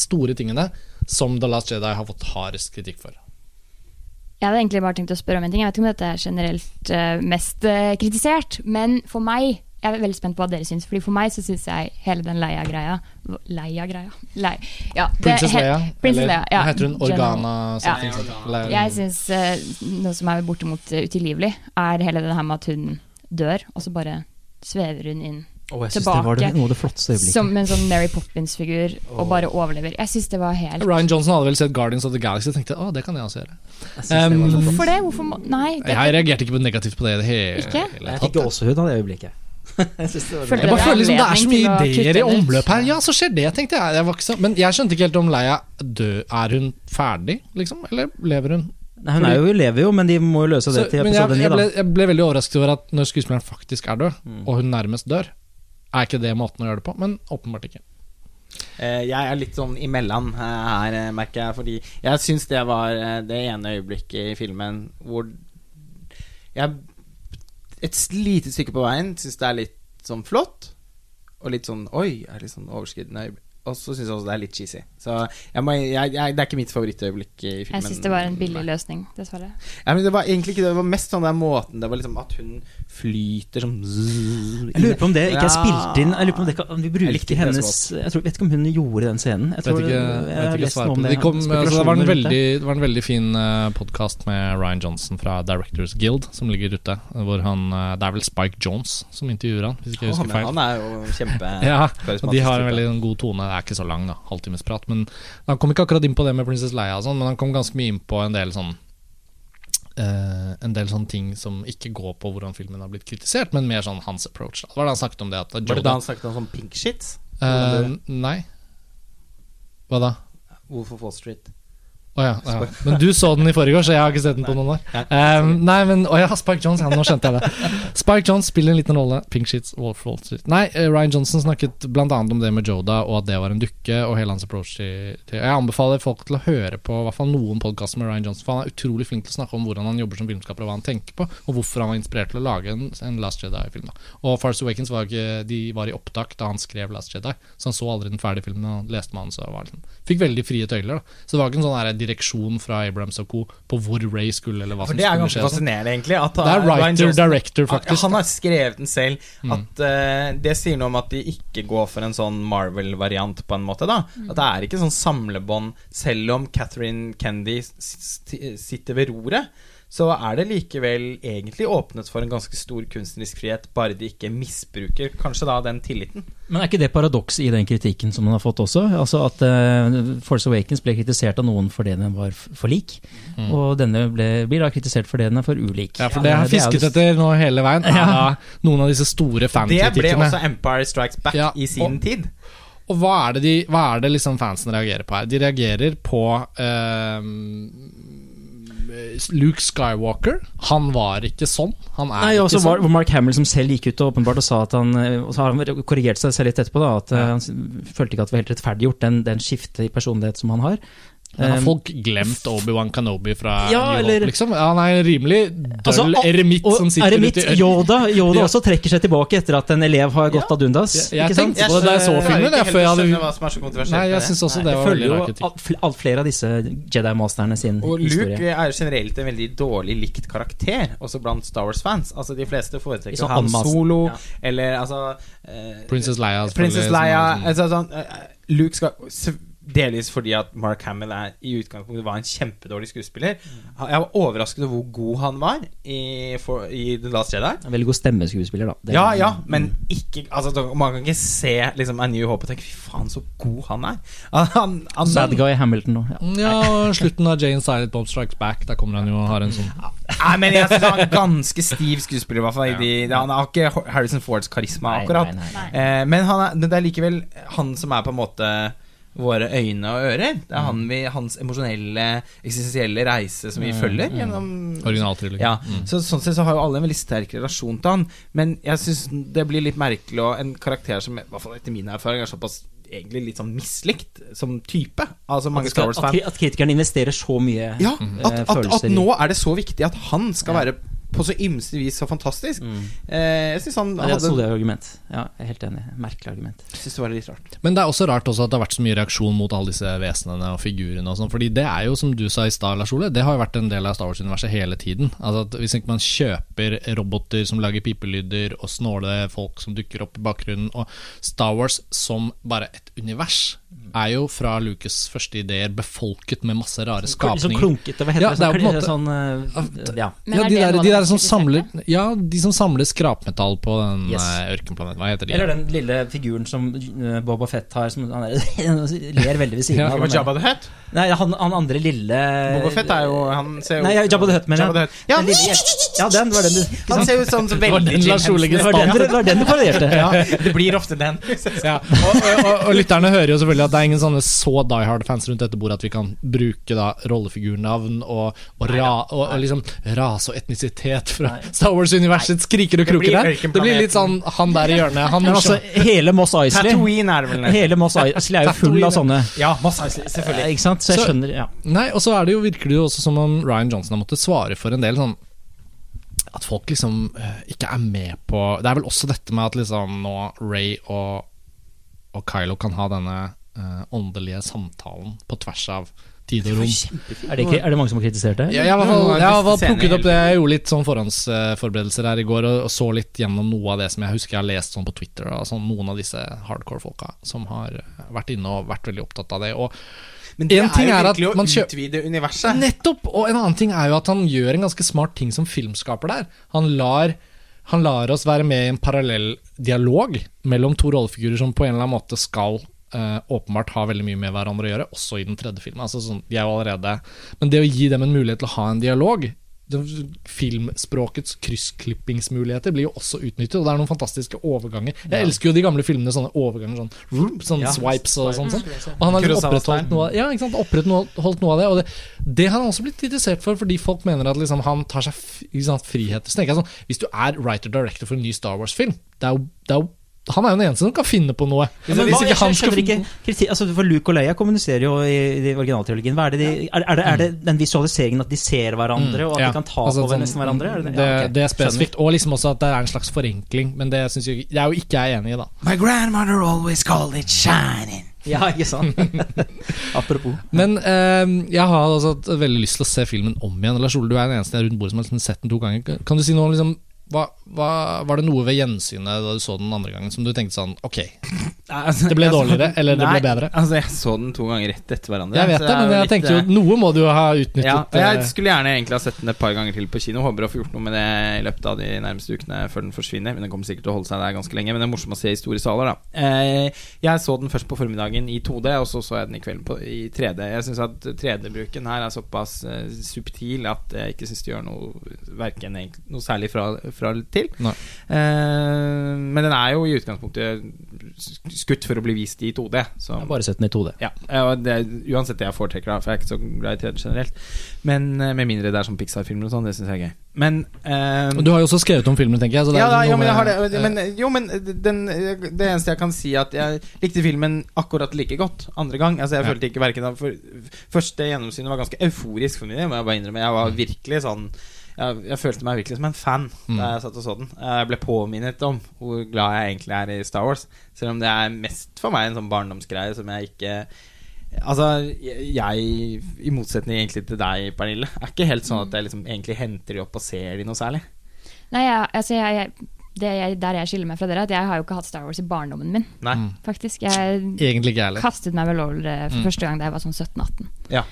store tingene som The Last Jedi har fått hardest kritikk for? Jeg hadde egentlig bare tenkt å spørre om en ting. Jeg vet ikke om dette er generelt uh, mest uh, kritisert, men for meg jeg er veldig spent på hva dere syns. Fordi For meg så syns jeg hele den Leia-greia Leia-greia? Le ja, Princess Leia? Princess Leia, ja. heter hun Organa Ja. something, Jeg syns uh, noe som er bortimot utilgivelig, er hele det her med at hun dør, og så bare svever hun inn Og jeg synes det var det, noe av det flotteste øyeblikket. som en sånn Mary Poppins-figur, og bare overlever. Jeg synes det var helt Ryan Johnson hadde vel sett Guardians of the Galaxy og tenkte å, det kan jeg også gjøre. Jeg synes det Um. Hvorfor det? Hvorfor må Nei. Det, Jeg reagerte ikke på negativt på det i det hele tatt. Jeg fikk gåsehud av det øyeblikket. jeg det Jeg bare føler liksom det er så mye ideer i omløp her. Ja, så skjer det, tenkte jeg. jeg var ikke så, men jeg skjønte ikke helt om Leia død. Er hun ferdig, liksom? Eller lever hun? Nei, hun er jo, lever jo, men de må jo løse det Så, til men jeg, episode 9, jeg, da. ble, jeg ble veldig overrasket over at når skuespilleren faktisk er død, Mm. og hun nærmest dør, er ikke det måten å gjøre det på. Men åpenbart ikke. Eh, jeg er litt sånn imellom eh, her, eh, merker jeg. Fordi jeg syns det var det ene øyeblikket i filmen hvor jeg Et lite stykke på veien syns det er litt sånn flott, og litt sånn Oi, er litt sånn overskridende øyeblikk. Og så syns jeg også det er litt cheesy. Så jeg må, jeg, jeg, det er ikke mitt favorittøyeblikk i filmen. Jeg syns det var en billig løsning, dessverre. Ja, men det var egentlig ikke det. Det var mest sånn den måten Det var liksom at hun flyter som zzz, Jeg lurer på om det ikke er spilt inn Jeg lurer på om det om vi ikke hennes Jeg tror, vet ikke om hun gjorde den scenen. Jeg Vet tror, ikke, jeg vet har ikke lest svar noe på om det. det. De kom, altså, det, var en veldig, det var en veldig fin eh, podkast med Ryan Johnson fra Directors Guild som ligger ute. Hvor han, eh, det er vel Spike Jones som intervjuer han, hvis ikke jeg husker feil. han er jo kjempe Ja, de har en veldig god tone. Det er ikke så lang, da, halvtimesprat. Men han kom ikke akkurat inn på det med Princess Leia, sånn, men han kom ganske mye inn på en del sånn eh, En del sånne ting som ikke går på hvordan filmen har blitt kritisert, men mer sånn hans approach. Da. Hva var det han snakket om det at Var det da han snakket om sånn pink shit? eh, Nei. Hva da? Wolf of Wall Street. Å ja, ja. Men du så den i forrige år, så jeg har ikke sett den på noen år. Um, nei, men Å ja, Spike Jones. Ja, nå skjønte jeg det. Spike Jones spiller en liten rolle. Pink Sheets, Wolf Wall Street. Nei, eh, Ryan Johnson snakket bl.a. om det med Joda, og at det var en dukke, og hele hans approach til, til Jeg anbefaler folk til å høre på i hvert fall noen podkaster med Ryan Johnson, for han er utrolig flink til å snakke om hvordan han jobber som filmskaper, og hva han tenker på, og hvorfor han var inspirert til å lage en, en Last Jedi-film. Og Farce Awakens var, ikke, de var i opptak da han skrev Last Jedi, så han så aldri den ferdige filmen. og leste manus og var liksom, fikk veldig frie tøyler. da. Så det var ikke en sånn direksjon fra Abrams og co. på hvor Ray skulle, eller hva For som det er ganske skje. og fascinerende, egentlig. At Det er writer, director, faktisk. Han har skrevet den selv. Mm. At eh, Det sier noe om at de ikke går for en sånn Marvel-variant, på en måte. da At det er ikke sånn samlebånd, selv om Catherine Kendy sitter ved roret. Så er det likevel egentlig åpnet for en ganske stor kunstnerisk frihet, bare de ikke misbruker kanskje da den tilliten. Men er ikke det paradoks i den kritikken som den har fått også? Altså At uh, Force Awakens ble kritisert av noen fordi den var for lik, og denne ble, blir da kritisert fordi den er for ulik. Ja, for det har fisket etter nå hele veien, ja. da noen av disse store fankritikkene. Det ble også Empire Strikes Back Ja, i sin og- tid. Og hva er, det de, hva er det liksom fansen reagerer på her? De reagerer på eh, Luke Skywalker. Han var ikke sånn. Han er Nei, ikke sånn. var Mark Hamill som selv gikk ut og åpenbart og sa at han eh, Og så har han korrigert seg selv litt etterpå, da. At ja. han følte ikke at det var helt rettferdiggjort, den, den skiftet i personlighet som han har. Men har Um, folk glemt Obi-Wan Kanobi fra Ja, New Hope, eller- liksom? Han er en rimelig døll Altså, eremitt og som sitter eremitt, ute i Yoda, Yoda Ja. også trekker seg tilbake etter at en elev har gått Ja. ad undas. Jeg- jeg tenkte på det da jeg så filmen, jeg, før jeg hadde- hva som er så Nei, jeg synes også Nei, det var veldig rar kritikk. alt, flere av disse Jedi-masterne sin Og Luke historie. er generelt en veldig dårlig likt karakter, også blant Star Wars-fans. Altså De fleste foretrekker sånn Han Solo, ja. eller altså eh, Princess Leia. Princess Leia altså, sånn, eh, Luke skal delvis fordi at Mark Hamill er i utgangspunktet var en kjempedårlig skuespiller. Jeg var overrasket over hvor god han var i, for, i The Last Jedi. En veldig god stemmeskuespiller, da. Det- Ja, ja, men ikke altså, Man kan ikke se liksom, A New Hope og tenke fy faen, så god han er. Han, han, han, Bad guy Hamilton nå. Ja. Ja, og slutten av Jane Silent Bob Strikes Back. Der kommer han jo og har en sånn Nei, men jeg synes han er ganske stiv skuespiller, i hvert fall. Ja. Han har ikke Harrison Fords karisma, akkurat. nei, nei. Eh, men han er, det er likevel han som er på en måte våre øyne og ører. Det er han vi, hans emosjonelle, eksistensielle reise som vi følger gjennom originaltrilogien. ja, så Sånn sett så har jo alle en veldig sterk relasjon til han. Men jeg syns det blir litt merkelig og en karakter som i hvert fall etter min erfaring er såpass egentlig litt sånn mislikt som type. Altså mange Star At, Wars-fans. at kritikerne investerer så mye Ja, eh, at, at, at følelser i- nå er det så viktig at han skal være på så ymse vis så fantastisk. Eh, jeg synes han hadde... Det er et solid argument. Ja, jeg er helt enig. Merkelig argument. Jeg synes det var litt rart. Men det er også rart også at det har vært så mye reaksjon mot alle disse vesenene og figurene og sånt, Fordi det er jo, som du sa i stad, Lars Ole, det har jo vært en del av Star Wars-universet hele tiden. Altså at Hvis ikke man kjøper roboter som lager pipelyder, og snåle folk som dukker opp i bakgrunnen, og Star Wars som bare et univers, er jo fra Lucas' første ideer befolket med masse rare skapninger. sånn klunkete, hva heter Ja, det? det Sånn, på måte- sånn eh, Ja. Ja, de der, de der som samler Ja, de som samler skrapmetall på den Yes. eh, ørkenplaneten. Hva heter de? Eller den lille figuren som uh, Boba Fett har, som han er, ler veldig ved siden av. Det. Jabba the Hutt. Nei, han, han andre lille Boba Fett er jo Han ser jo Nei, ja, Jabba the Hutt, mener jeg. Ja, Den ja, den var den du han ser jo sånn så veldig. Det var den, det var den du parodierte. Ja, det blir ofte den. Ja, og, og, og, og lytterne hører jo selvfølgelig at det er ingen sånne så die hard-fans rundt dette bordet at vi kan bruke da rollefigurnavn og, og, ra, og, og liksom rase og etnisitet fra Star Wars-universets kriker og kroker der. Det blir litt sånn han der i hjørnet. Han altså, hele Moss Eisley Tatooine er det vel Hele Moss Eisley er jo full av sånne. Ja, masse selvfølgelig. Ikke sant? Så jeg skjønner ja. Nei, og så er det jo, jo også som om Ryan Johnson har måttet svare for en del sånn At folk liksom eh, ikke er med på Det er vel også dette med at liksom nå Ray og, og Kylo kan ha denne eh, åndelige samtalen på tvers av tid og rom. Er det, ikke, er det mange som har kritisert det? Ja, jeg har jeg plukket opp det. Jeg gjorde litt sånn forhåndsforberedelser her i går og, og så litt gjennom noe av det som jeg husker jeg har lest sånn på Twitter. Og sånn, noen av disse hardcore-folka som har vært inne og vært veldig opptatt av det. Og Men det En er ting jo er at virkelig å utvide universet. Nettopp! Og en annen ting er jo at han gjør en ganske smart ting som filmskaper der. Han lar, han lar oss være med i en parallell dialog mellom to rollefigurer som på en eller annen måte skal eh, åpenbart har veldig mye med hverandre å gjøre, også i den tredje filmen. Altså, sånn, de er jo allerede Men det å gi dem en mulighet til å ha en dialog Filmspråkets kryssklippingsmuligheter blir jo også utnyttet, og det er noen fantastiske overganger. Jeg elsker jo de gamle filmene, sånne overganger, sånn, vroom, sånn Ja. swipes og sånn. sånn. Og han har liksom opprettholdt noe, ja, ikke sant? opprettholdt noe av det. Og det, det har han også blitt kritisert for, fordi folk mener at liksom, han tar seg sant, friheter. Så tenker jeg sånn, Hvis du er writer-director for en ny Star Wars-film, det er jo, det er jo han er jo den eneste som kan finne på noe. Ja, men hva- ikke han jeg skal skjønner ikke altså, For Luke og Leia kommuniserer jo i, i originaltrilogien. Er, det de, er, er, er det den visualiseringen at de ser hverandre, og at Ja, de kan ta altså over sånn- nesten hverandre? Er det, det? Det, Ja, okay. det er spesifikt. Og liksom også at det er en slags forenkling, men det, synes jeg, er jo ikke jeg enig i, da. My grandmother always called it shining. Ja, ikke sant? Apropos. Men eh, jeg har altså veldig lyst til å se filmen om igjen. Lars Ole, du er den eneste jeg rundt bordet som har liksom sett den to ganger. Kan du si noe om liksom, hva, hva, Var det noe ved gjensynet da du så den andre gangen som du tenkte sånn Ok, Det ble dårligere, eller det ble bedre? Altså, jeg så den to ganger rett etter hverandre. jeg vet det, men jeg litt, tenkte jo eh, noe må du ha utnyttet. ja, Jeg eh, skulle gjerne egentlig ha sett den et par ganger til på kino. Håper å få gjort noe med det i løpet av de nærmeste ukene før den forsvinner. Men den kommer sikkert til å holde seg der ganske lenge. Men det er morsomt å se i store saler, da. Eh, jeg så den først på formiddagen i 2D, og så så jeg den i kveld på, i 3D. Jeg syns at 3D-bruken her er såpass subtil at jeg ikke syns det gjør noe Verken noe særlig fra, fra til. Nei. Eh, men den er jo i utgangspunktet skutt for å bli vist i 2D. Så Jeg har bare sett den i 2D. ja, og det, uansett det jeg foretrekker, da, for jeg er ikke så glad i 3D generelt. Men eh, med mindre det er sånn Pixar-filmer og sånn, det syns jeg er gøy. Men eh, du har jo også skrevet om filmen, tenker jeg. Så det ja, da, jo, men jeg har det. Men, jo, men den, det eneste jeg kan si, at jeg likte filmen akkurat like godt andre gang. Altså, jeg Ja. følte ikke verken for, Første gjennomsynet var ganske euforisk for min del, må jeg bare innrømme. Jeg var virkelig sånn jeg, jeg følte meg virkelig som en fan Mm. da jeg satt og så den. Jeg ble påminnet om hvor glad jeg egentlig er i Star Wars. Selv om det er mest for meg en sånn barndomsgreie som jeg ikke Altså, jeg, i motsetning egentlig til deg, Pernille, er ikke helt sånn at jeg liksom egentlig henter de opp og ser de noe særlig. Nei, jeg, altså jeg, jeg det jeg, der jeg skiller meg fra dere, at jeg har jo ikke hatt Star Wars i barndommen min, Nei. Mm. faktisk. Jeg Egentlig ikke heller. kastet meg vel over det for Mm. første gang da jeg var sånn 17-18. Ja.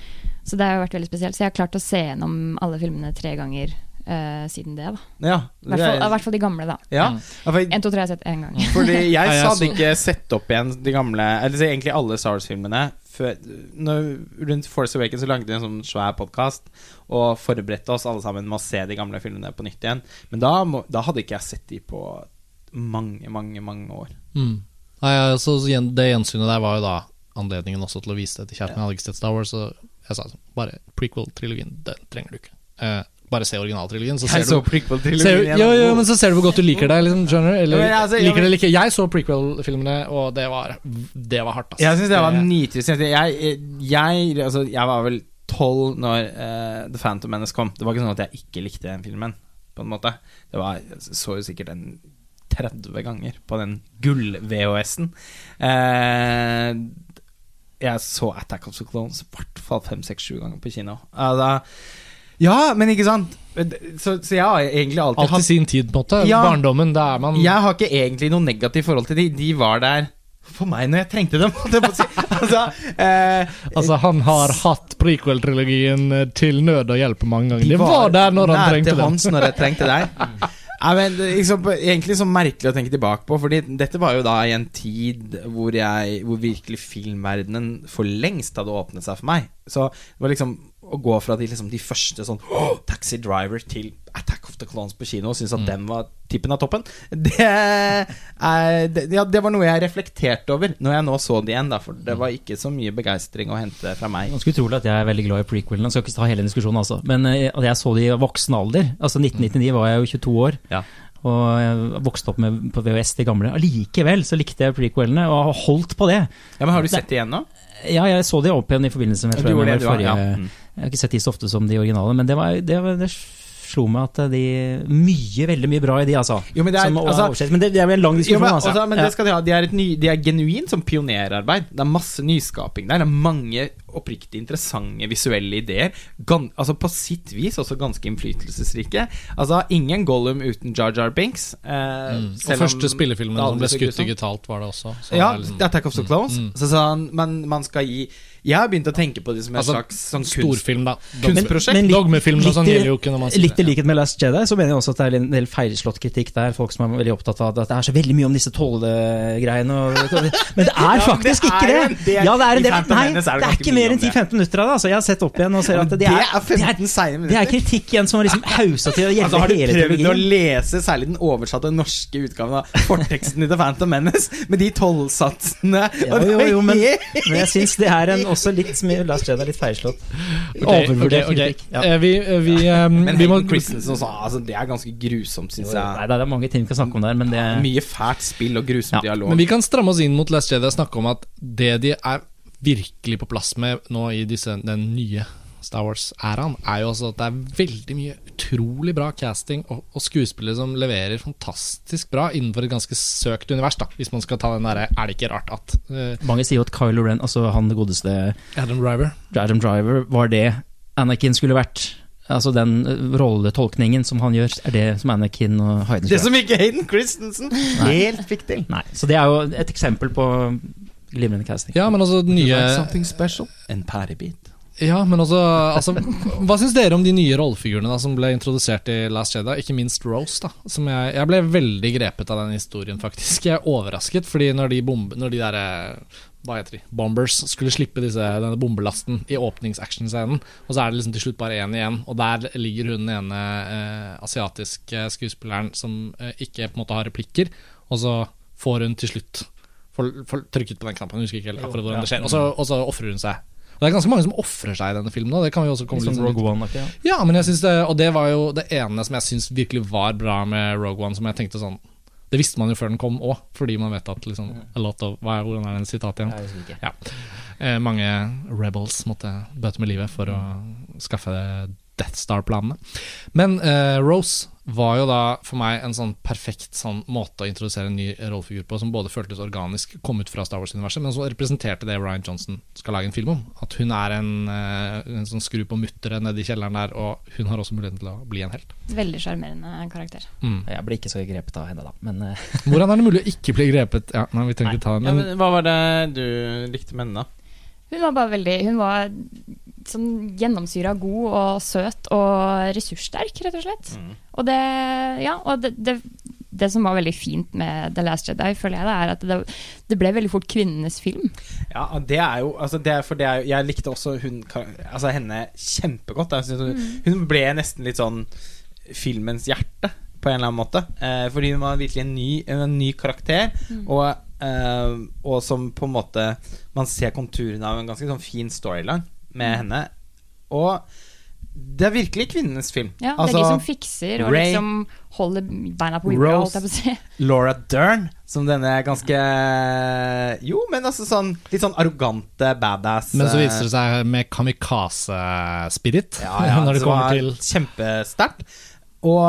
Så det har jo vært veldig spesielt. Så jeg har klart å se gjennom alle filmene tre ganger Uh, siden det, da. Ja. I hvert fall, hvert fall de gamle, da. ja. Mm. Ja, for- 1, 2, 3 har jeg sett én gang. Fordi jeg hadde ikke sett opp igjen de gamle Eller egentlig alle Star Wars-filmene. Når- Rundt Force Awakens så lagde vi en sånn svær podkast og forberedte oss alle sammen med å se de gamle filmene på nytt igjen. Men da, må, da hadde ikke jeg sett de på mange, mange, mange år. Mm. Nei, altså, det gjensynet der var jo da anledningen også til å vise det til kjæresten. Jeg hadde ikke sett Star Wars, så jeg sa sånn Bare prequel-trilogien, den trenger du ikke. Eh, bare se originaltrilogien, så ser Jeg så du ser, prequel-trilogien jo, jo, men så ser du hvor godt du liker deg, liksom, skjønner? Eller Ja, altså, liker det eller ikke. Jeg så prequel-filmene, og det var, det var hardt, ass. Jeg syns det var nitrist. Jeg, jeg, altså, jeg var vel tolv når uh, The Phantom Menace kom. Det var ikke sånn at jeg ikke likte den filmen, på en måte. Det var, jeg så jo sikkert den 30 ganger på den gull-VHS-en. Eh, jeg så Attack of the Clones i hvert fall fem, seks, sju ganger på kino. Altså, ja, men ikke sant? Så, så jeg har egentlig alltid Alt i sin tid, på en måte. Ja. Barndommen, da er man Jeg har ikke egentlig noe negativt forhold til de. De var der for meg når jeg trengte dem. altså, eh, Altså, han har hatt prequel-trilogien eh, til nød og hjelp mange ganger. de Det var der når han nær trengte til det. hånds når jeg trengte deg. Nei, men liksom, Egentlig så merkelig å tenke tilbake på, Fordi dette var jo da i en tid hvor, jeg, hvor virkelig filmverdenen for lengst hadde åpnet seg for meg. Så det var liksom å gå fra de, liksom, de første sånn «Åh, Taxi Driver til Attack of the Clones på kino og synes at Mm. den var tippen av toppen, det, er, det, ja, det var noe jeg reflekterte over når jeg nå så det igjen. Da, for det var ikke så mye begeistring å hente fra meg. Ganske utrolig at jeg er veldig glad i prequelen. Jeg skal ikke ta hele diskusjonen, altså. Men eh, at jeg så det i voksen alder. Altså 1999 var jeg jo 22 år. Ja. Og jeg vokste opp med, på VHS, de gamle. Allikevel så likte jeg prequelene, og har holdt på det. Ja, men Har du sett det igjen nå? Ja, jeg så de opp igjen i forbindelse med tror jeg, det, forrige, ja. Mm. Jeg har ikke sett de så ofte som de originale, men det, var, det, var, det slo meg at de Mye, veldig mye bra i de, altså. Jo, men det er- som, altså- men det, det er en lang Jo, diskusjon, men, altså. altså, men Ja. det skal de ha. De er, et ny, de er genuint som pionerarbeid. Det er masse nyskaping der. Det er mange oppriktig interessante visuelle ideer. Gan, altså På sitt vis også ganske innflytelsesrike. Altså Ingen Gollum uten Jar Jar Binks. Eh, Mm. Og første spillefilmen som ble skutt digitalt, var det også. Så Ja, det er liksom- det er Attack of the Clones. Mm, mm. Så sånn, men man skal gi Jeg har begynt å tenke på det som en Altså, slags sånn kunst, Storfilm, da. kunstprosjekt. Men litt- Dogmefilm og sånn gjelder jo ikke når man sier Litt i likhet med Last Jedi, så mener jeg også at det er en del feilslått kritikk der. Folk som er veldig opptatt av at det er så veldig mye om disse tålegreiene og Men det er faktisk ikke er det! Ja, det er en del Nei, er det det er ikke mer enn 10-15 minutter av det. Altså, jeg har sett opp igjen og ser at det, det er, er 15 seine det er kritikk igjen som har liksom hausa til å gjelde hele tiden har du prøvd å lese særlig den oversatte norske utgaven av forteksten i The Phantom Menace? Med de tolvsatsene Jo, jo, jo, men, men jeg syns det er en, også litt som i Last Jedi, litt feilslått. Ok, Overvurdert ok, ok. kritikk. Ja. Eh, Vi, eh, vi, eh, Men vi må Christensen også, altså, det er ganske grusomt, syns Nei, det er mange ting vi kan snakke om der, men det Mye fælt spill og grusom Ja, dialog. Men vi kan stramme oss inn mot Last Jedi og snakke om at det de er virkelig på plass med nå i disse, den nye Star Wars-æraen, er jo også at det er veldig mye utrolig bra casting og, og skuespillere som leverer fantastisk bra innenfor et ganske søkt univers, da, hvis man skal ta den derre Er det ikke rart at uh, Mange sier jo at Kylo Ren, altså han det godeste Adam Driver Adam Driver, var det Anakin skulle vært. Altså den eh, rolletolkningen som han gjør, er det som Anakin og Hayden Det som ikke Hayden Christensen helt fikk til. Nei, så det er jo et eksempel på glimrende casting. Ja, men altså den nye like something special? En pærebit. Ja, men også altså, Hva syns dere om de nye rollefigurene da som ble introdusert i Last Jedi? Ikke minst Rose. da som jeg, jeg ble veldig grepet av den historien, faktisk. Jeg er overrasket, fordi når de, bombe, når de der, eh, hva heter de, bombers skulle slippe disse, denne bombelasten i åpningsactionscenen, og så er det liksom til slutt bare én igjen, og der ligger hun ene eh, asiatiske skuespilleren som eh, ikke på en måte har replikker, og så får hun til slutt får, får trykket på den knappen, husker ikke helt akkurat hvordan det skjer, og så, og så ofrer hun seg. Det er ganske mange som ofrer seg i denne filmen. Det kan vi også komme Litt litt sånn Rogue One, ikke, Ja. ja, men jeg synes det, og det var jo det ene som jeg syns virkelig var bra med Rogue One, som jeg tenkte sånn Det visste man jo før den kom òg, fordi man vet at liksom a lot of, hva er, Hvordan er det sitatet igjen? Ikke. Eh, mange rebels måtte bøte med livet for å skaffe Death Star-planene. Men eh, Rose var jo da for meg en sånn perfekt sånn måte å introdusere en ny rollefigur på, som både føltes organisk, kom ut fra Star Wars-universet, men så representerte det Ryan Johnson skal lage en film om. At hun er en, eh, en sånn skru på mutteret nede i kjelleren der, og hun har også muligheten til å bli en helt. Veldig sjarmerende karakter. Mm. Jeg blir ikke så grepet av henne, da. Men eh, Hvordan er det mulig å ikke bli grepet? Ja, nei, vi trenger ikke ta den, Ja, men hva var det du likte med henne, da? Hun var bare veldig Hun var sånn gjennomsyra god og søt og ressurssterk, rett og slett. Mm. Og det Ja, og det, det, det som var veldig fint med The Last Jedi, føler jeg, det er at det, det ble veldig fort kvinnenes film. Ja, det er jo altså det er, er, jo- jeg likte også hun, altså henne kjempegodt. Jeg synes hun, hun ble nesten litt sånn filmens hjerte, på en eller annen måte. Eh, fordi hun var virkelig en ny, en ny karakter, og, eh, og som på en måte Man ser konturene av en ganske sånn fin storyline med henne. Og det er virkelig kvinnenes film. Ja, det Altså, er de som fikser og Ray- liksom holder beina på jorda, Rose, jeg på å si. Laura Dern, som denne ganske Jo, men altså sånn litt sånn arrogante badass Men så eh, viser det seg med kamikaze-spirit Ja, ja, når det kommer til Kjempesterkt. Og,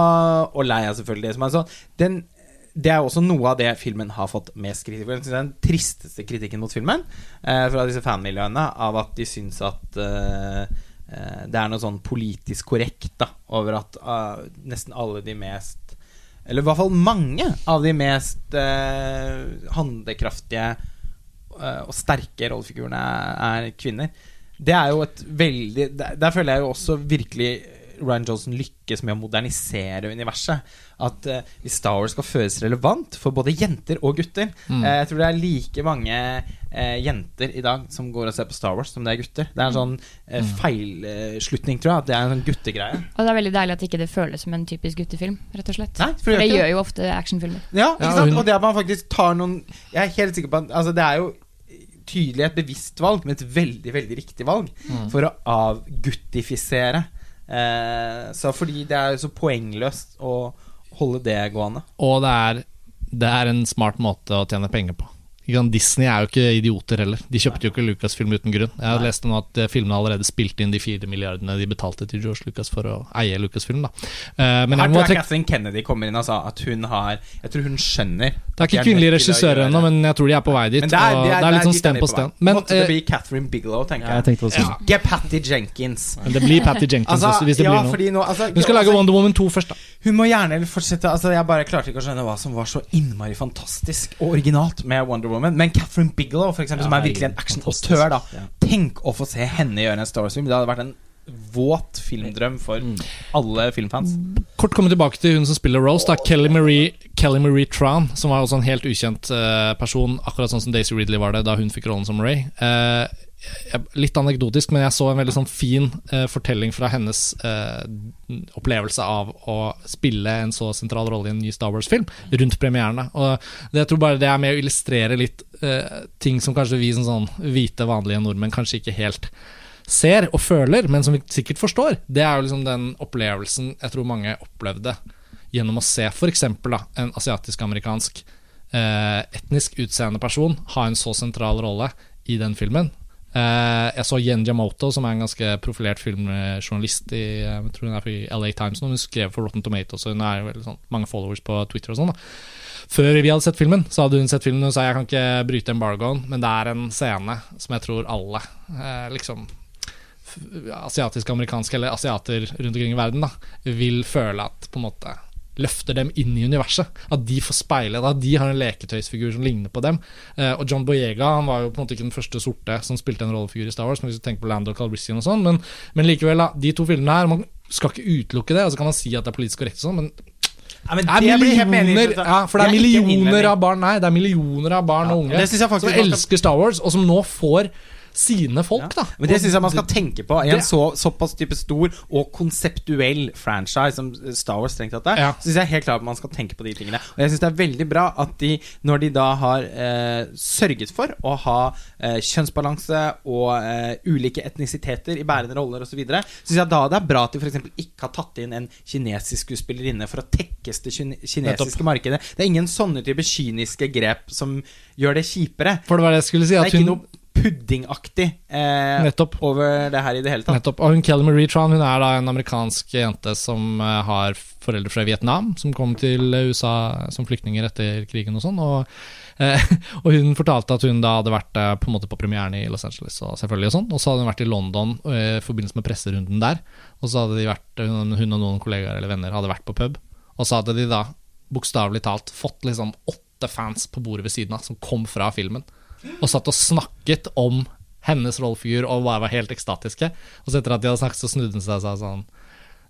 og Leia, selvfølgelig. Som er sånn, den, det er også noe av det filmen har fått mest kritikk for. Den tristeste kritikken mot filmen eh, fra disse fanmiljøene, av at de syns at eh, eh, det er noe sånn politisk korrekt da over at uh, nesten alle de mest Eller i hvert fall mange av de mest eh, handlekraftige uh, og sterke rollefigurene er, er kvinner. Det er jo et veldig Der, der føler jeg jo også virkelig Ryan Johnson lykkes med å modernisere universet. At uh, hvis Star Wars skal føles relevant for både jenter og gutter Mm. uh, Jeg tror det er like mange uh, jenter i dag som går og ser på Star Wars, som det er gutter. Det er en sånn uh, feilslutning, tror jeg. At det er en sånn guttegreie. Og det er veldig deilig at ikke det føles som en typisk guttefilm, rett og slett. Nei, for For det gjør jo ofte actionfilmer. Ja, ikke sant? Og det at man faktisk tar noen Jeg er helt sikker på at altså, det er jo tydelig et bevisst valg, men et veldig, veldig riktig valg, for å avguttifisere. Eh, så fordi det er jo så poengløst å holde det gående. Og det er, det er en smart måte å tjene penger på. Disney er jo ikke idioter heller. De kjøpte jo ikke Lucasfilm uten grunn. Jeg har lest nå at eh, filmene allerede spilte inn de fire milliardene de betalte til George Lucas for å eie Lucasfilm. Da. Eh, men Her jeg tror jeg trekke Kennedy kommer inn og sa at hun har Jeg tror hun skjønner Det er ikke kvinnelige regissører ennå, men jeg tror de er på vei dit. Men det er, det er, det er litt sånn stem sten på sten. Men, Måtte det eh, bli Catherine Bigelow, tenker jeg jeg. tenkte også Ikke Patty Jenkins. men det blir Patty Jenkins Altså, hvis det ja, blir noe. nå, altså, Hun skal lage altså, Wonder Woman 2 først, da. Hun må gjerne fortsette Altså Jeg bare klarte ikke å skjønne hva som var så innmari fantastisk og originalt med Wonder Woman. Men Catherine Bigelow, for eksempel, som er virkelig en actionautør, da. Ja. Tenk å få se henne gjøre en Star Wars-film. Det hadde vært en våt filmdrøm for alle filmfans. Kort komme tilbake til hun som spiller Rose, da, Kelly Marie, Kelly Marie Tran, som var også en helt ukjent uh, person, akkurat sånn som Daisy Ridley var det da hun fikk rollen som Ray. Eh, jeg- litt anekdotisk, men jeg så en veldig sånn fin eh, fortelling fra hennes eh, opplevelse av å spille en så sentral rolle i en ny Star Wars-film rundt premierene. Og det, jeg tror bare det er med å illustrere litt eh, ting som kanskje vi som sånn hvite, vanlige nordmenn kanskje ikke helt ser og føler, men som vi sikkert forstår. Det er jo liksom den opplevelsen jeg tror mange opplevde gjennom å se f.eks. en asiatisk-amerikansk eh, etnisk utseende person ha en så sentral rolle i den filmen. Eh, jeg så Yen Jamoto, som er en ganske profilert filmjournalist i eh, jeg tror hun er i LA Times nå. Hun skrev for Rotten Tomatoes, og hun jo veldig sånn, mange followers på Twitter og sånn. da Før vi hadde sett filmen, så hadde hun sett filmen og sa jeg kan ikke bryte embargoen, men det er en scene som jeg tror alle eh, liksom asiatiske amerikanske, eller asiater rundt omkring i verden da, vil føle at på en måte løfter dem inn i universet. At de får speile At de har en leketøysfigur som ligner på dem. Eh, og John Boyega han var jo på en måte ikke den første sorte som spilte en rollefigur i Star Wars, men hvis du tenker på Lando Calrissian og sånn. Men, men likevel, da, de to filmene her Man skal ikke utelukke det, og så kan man si at det er politisk korrekt og sånn, men Ja, men det er millioner, ja, for det er Det er millioner av barn Nei, det er millioner av barn Ja, og unge det som elsker Star Wars, og som nå får sine folk, da. Men det syns jeg man skal tenke på. I en så, såpass type stor og konseptuell franchise som Star Wars strengt tatt er, Ja. syns jeg helt klart man skal tenke på de tingene. Og jeg syns det er veldig bra at de, når de da har eh, sørget for å ha eh, kjønnsbalanse og eh, ulike etnisiteter i bærende roller osv., syns jeg da det er bra at de f.eks. ikke har tatt inn en kinesisk skuespillerinne for å tekkes det kine kinesiske markedet. Det er ingen sånne type kyniske grep som gjør det kjipere. For det var det jeg skulle si. At hun, puddingaktig eh, Nettopp. over det her i det hele tatt. Nettopp. Og hun Kelly Marie Tran hun er da en amerikansk jente som eh, har foreldre fra Vietnam, som kom til USA som flyktninger etter krigen og sånn. Og, eh, og hun fortalte at hun da hadde vært eh, på en måte på premieren i Los Angeles, og selvfølgelig og sånn. Og så hadde hun vært i London eh, i forbindelse med presserunden der. Og så hadde de vært, hun, hun og noen kollegaer eller venner hadde vært på pub, og så hadde de da bokstavelig talt fått liksom åtte fans på bordet ved siden av som kom fra filmen, og satt og snakket om hennes rollefigur og bare var helt ekstatiske. Og så etter at de hadde snakket, så snudde hun seg og sa sånn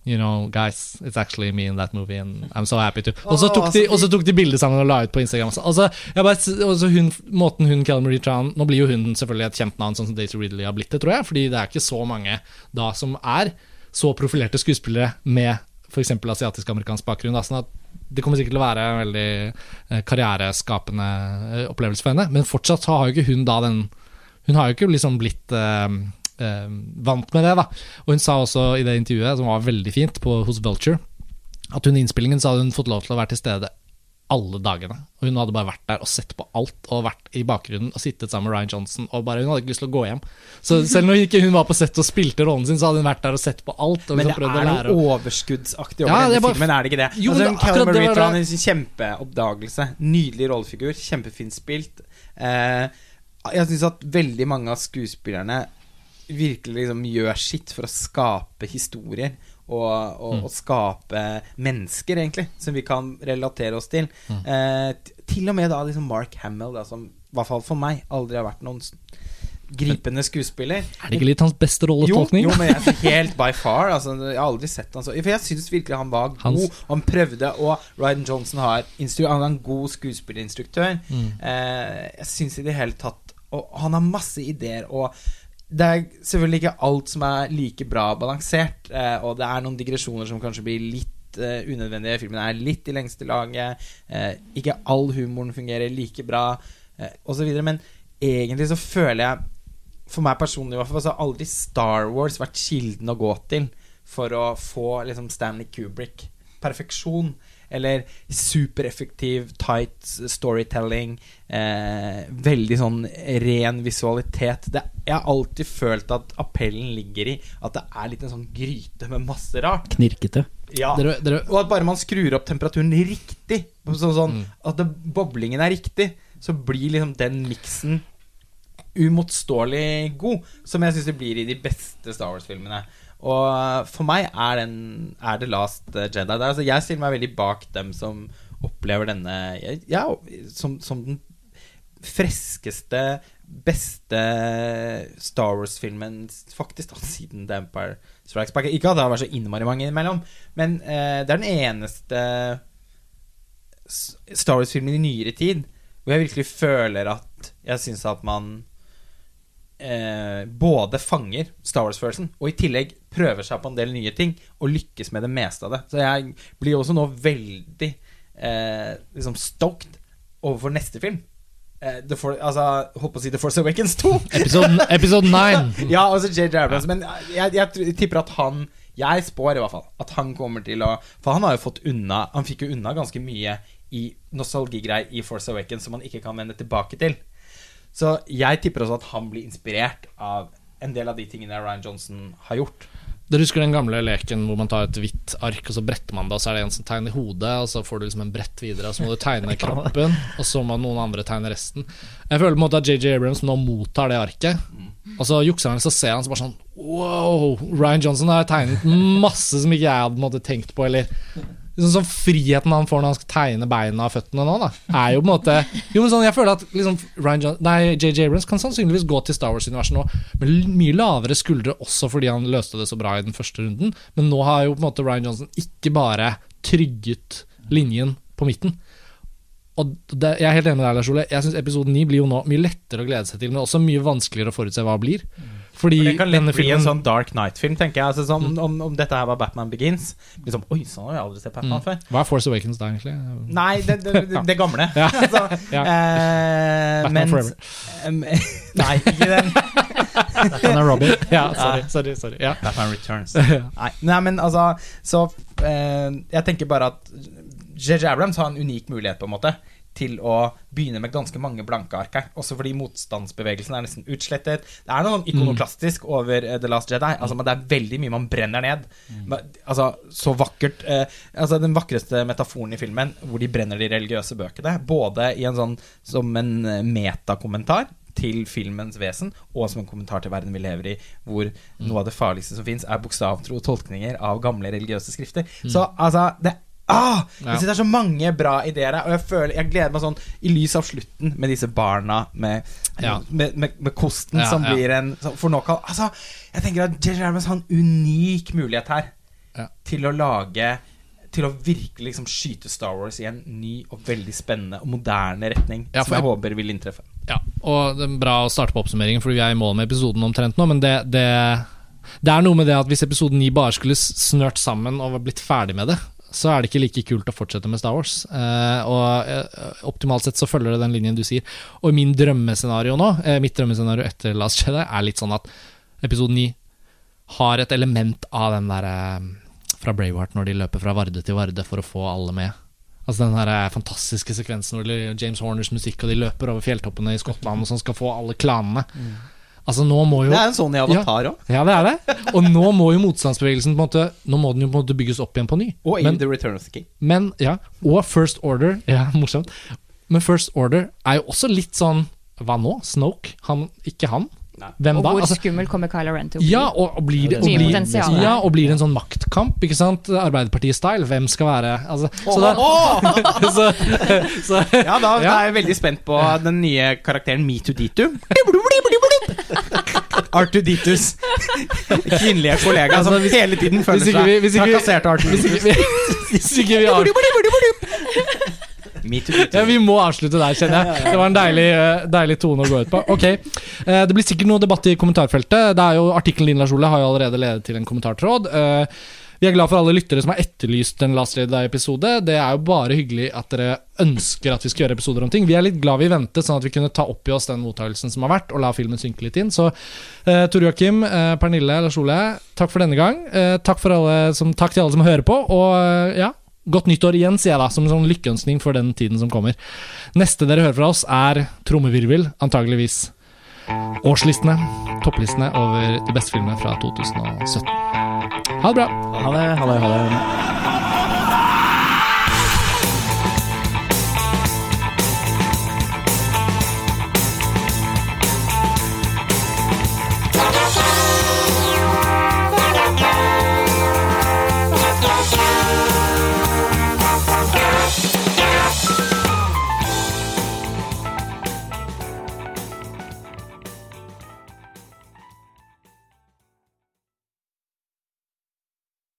You know, guys, it's actually me in that movie, and I'm so happy to Og så tok de, og så tok de bilder sammen og la ut på Instagram. også. Altså, bare, hun, måten hun Kelly Marie Tran Nå blir jo hun selvfølgelig et kjent navn, sånn som Daisy Ridley har blitt det, tror jeg. Fordi det er ikke så mange da som er så profilerte skuespillere med f.eks. asiatisk-amerikansk bakgrunn. Da, sånn at det kommer sikkert til å være en veldig eh, karriereskapende eh, opplevelse for henne. Men fortsatt har jo ikke hun da den Hun har jo ikke liksom blitt eh, eh, vant med det, da. Og hun sa også i det intervjuet, som var veldig fint, på, hos Vulture, at under innspillingen så hadde hun fått lov til å være til stede alle dagene. Og hun hadde bare vært der og sett på alt, og vært i bakgrunnen og sittet sammen med Ryan Johnson. Og bare Hun hadde ikke lyst til å gå hjem. Så selv når ikke hun var på sett og spilte rollen sin, så hadde hun vært der og sett på alt. Og Men liksom det er noe noe overskuddsaktig over Ja, denne bare- filmen, er det ikke det? Jo, altså, det akkurat det var en kjempeoppdagelse. Nydelig rollefigur, kjempefint spilt. Eh, jeg syns at veldig mange av skuespillerne virkelig liksom gjør sitt for å skape historier. Og, og, Mm. og skape mennesker, egentlig, som vi kan relatere oss til. Mm. Eh, til og med da liksom Mark Hamill, da, som i hvert fall for meg aldri har vært noen gripende skuespiller. Er det ikke litt hans beste rolletolkning? jo, men jeg, helt by far. Altså, jeg har aldri sett han så For jeg syns virkelig han var god. Hans- Han prøvde, og Ryan Johnson har han er en god skuespillerinstruktør. Mm. Eh, jeg syns i det hele tatt Og han har masse ideer, og det er selvfølgelig ikke alt som er like bra balansert, eh, og det er noen digresjoner som kanskje blir litt eh, unødvendige. Filmen er litt i lengste laget. Eh, ikke all humoren fungerer like bra, eh, osv. Men egentlig så føler jeg for meg personlig i hvert fall, så har aldri Star Wars vært kilden å gå til for å få liksom Stanley Kubrick. Perfeksjon. Eller supereffektiv, tight storytelling. Eh, veldig sånn ren visualitet. Det, jeg har alltid følt at appellen ligger i at det er litt en sånn gryte med masse rart. Knirkete. Ja. Dere, dere, Og at bare man skrur opp temperaturen riktig, sånn, sånn Mm. at det, boblingen er riktig, så blir liksom den miksen umotståelig god, som jeg syns det blir i de beste Star Wars-filmene. Og for meg er, den, er The Last Jedi der. Altså, jeg stiller meg veldig bak dem som opplever denne Ja, som, som den freskeste, beste Star Wars-filmen faktisk da, siden The Empire Strikes Back. Ikke at det har vært så innmari mange imellom, men eh, det er den eneste Star Wars-filmen i nyere tid hvor jeg virkelig føler at jeg syns at man eh, både fanger Star Wars-følelsen, og i tillegg prøver seg på en del nye ting, og lykkes med det meste av det. Så jeg blir også nå veldig eh, liksom stoked overfor neste film. Eh, The For, altså, holdt på å si The Force Awakens 2. episode, episode 9. ja, altså JJ Abrams. Men jeg, jeg, tipper at han Jeg spår i hvert fall at han kommer til å For han har jo fått unna Han fikk jo unna ganske mye i nostalgigreier i Force Awakens som han ikke kan vende tilbake til. Så jeg tipper også at han blir inspirert av en del av de tingene Ryan Johnson har gjort. Dere husker den gamle leken hvor man tar et hvitt ark, og så bretter man det, og så er det en som tegner hodet, og så får du liksom en brett videre, og så må du tegne kroppen, og så må noen andre tegne resten. Jeg føler på en måte at JJ Abrams nå mottar det arket, og så jukser han, så ser han så bare sånn Wow! Ryan Johnson har tegnet masse som ikke jeg hadde måte, tenkt på, eller Liksom sånn Friheten han får når han skal tegne beina og føttene nå, da, er jo på en måte Jo, sånn, Jeg føler at liksom, John, nei, JJ Abrams kan sannsynligvis gå til Star Wars-universet nå med mye lavere skuldre, også fordi han løste det så bra i den første runden. Men nå har jo på en måte Ryan Johnson ikke bare trygget linjen på midten. Og det, Jeg er helt enig med deg, Lars Ole. Jeg syns episode 9 blir jo nå mye lettere å glede seg til, men også mye vanskeligere å forutse hva det blir. Fordi Det kan lett bli en sånn Dark Knight-film, tenker jeg. Altså, sånn, om, om dette her var Batman Begins. Liksom, Oi, sånn har jeg aldri sett Batman Mm. før. Hva er Force Awakens da, egentlig? Nei, det, det, det, det gamle. Ja. altså, Ja. Uh, Batman mens- Forever. em, nei, ikke den. Batman og Robin. Ja, sorry, sorry, sorry. Ja. Batman Returns. Nei, nei men altså Så uh, Jeg tenker bare at JJ Abrams har en unik mulighet, på en måte, til å begynne med ganske mange blanke ark her. Også fordi motstandsbevegelsen er nesten utslettet. Det er noe ikonoklastisk ikonoklastisk over eh, The Last Jedi. Altså, det er veldig mye man brenner ned. Mm. altså, så vakkert eh, Altså, den vakreste metaforen i filmen, hvor de brenner de religiøse bøkene, både i en sånn som en eh, metakommentar til filmens vesen, og som en kommentar til verden vi lever i, hvor noe av det farligste som fins, er bokstavtro tolkninger av gamle religiøse skrifter. Så altså det Ah, jeg synes det er så mange bra ideer her, og jeg føler Jeg gleder meg sånn i lys av slutten med disse barna med, Ja. med, med, med kosten Ja, som ja. blir en For nå kan Altså, jeg tenker at J.J. Abrams har en unik mulighet her Ja. til å lage Til å virkelig liksom skyte Star Wars i en ny og veldig spennende og moderne retning, Ja, som jeg jeg- håper vil inntreffe. Ja, og det er bra å starte på oppsummeringen, fordi vi er i mål med episoden omtrent nå, men det, det, det er noe med det at hvis episoden 9 bare skulle snørt sammen og blitt ferdig med det, så er det ikke like kult å fortsette med Star Wars. Eh, og eh, optimalt sett så følger det den linjen du sier. Og min drømmescenario nå, eh, mitt drømmescenario etter Last Jedi, er litt sånn at episode 9 har et element av den der eh, fra Braveheart når de løper fra Varde til Varde for å få alle med. Altså den her eh, fantastiske sekvensen hvor James Horners musikk, og de løper over fjelltoppene i Skottland og sånn skal få alle klanene. Altså nå må jo Det er en sånn i Avatar òg. Ja, det er det. Og nå må jo motstandsbevegelsen på en måte Nå må den jo på en måte bygges opp igjen på ny. Og Men, The Return of the King. men ja, og First Order Ja, morsomt. Men First Order er jo også litt sånn Hva nå? Snoke? Han, ikke han? Nei. Hvem Og da? hvor Altså, skummel kommer Kylo Ren til å bli? ja, og, og blir det og blir, ja, og blir det en sånn maktkamp, ikke sant? Arbeiderpartiet-style. Hvem skal være altså, så, da, så, så Ja, da, da er jeg veldig spent på den nye karakteren Meetu-Ditu. Artuditus. Kvinnelige kollega som Altså, hvis- hele tiden føler vi- seg hvis trakassert av Artuditus. vi, hvis ikke vi. Ja, Vi må avslutte der, kjenner jeg. Det var en deilig, eh, deilig tone å gå ut på. Ok, eh, Det blir sikkert noe debatt i kommentarfeltet. Det er jo Artikkelen din Lars Ole, har jo allerede ledet til en kommentartråd. Vi er glad for alle lyttere som har etterlyst en Last Jedi-episode. Det er jo bare hyggelig at dere ønsker at vi skal gjøre episoder om ting. Vi er litt glad vi ventet, sånn at vi kunne ta opp i oss den mottakelsen som har vært, og la filmen synke litt inn. Så eh, Tor Joakim, eh, Pernille, Lars Ole, takk for denne gang. Eh, takk, for alle som, takk til alle som hører på. Og eh, ja, Godt nyttår igjen, sier jeg da, som en sånn lykkeønskning for den tiden som kommer. Neste dere hører fra oss, er trommevirvel, antageligvis. Årslistene, topplistene over de beste filmene fra 2017. Ha det bra! Ha det. Ha det, ha det.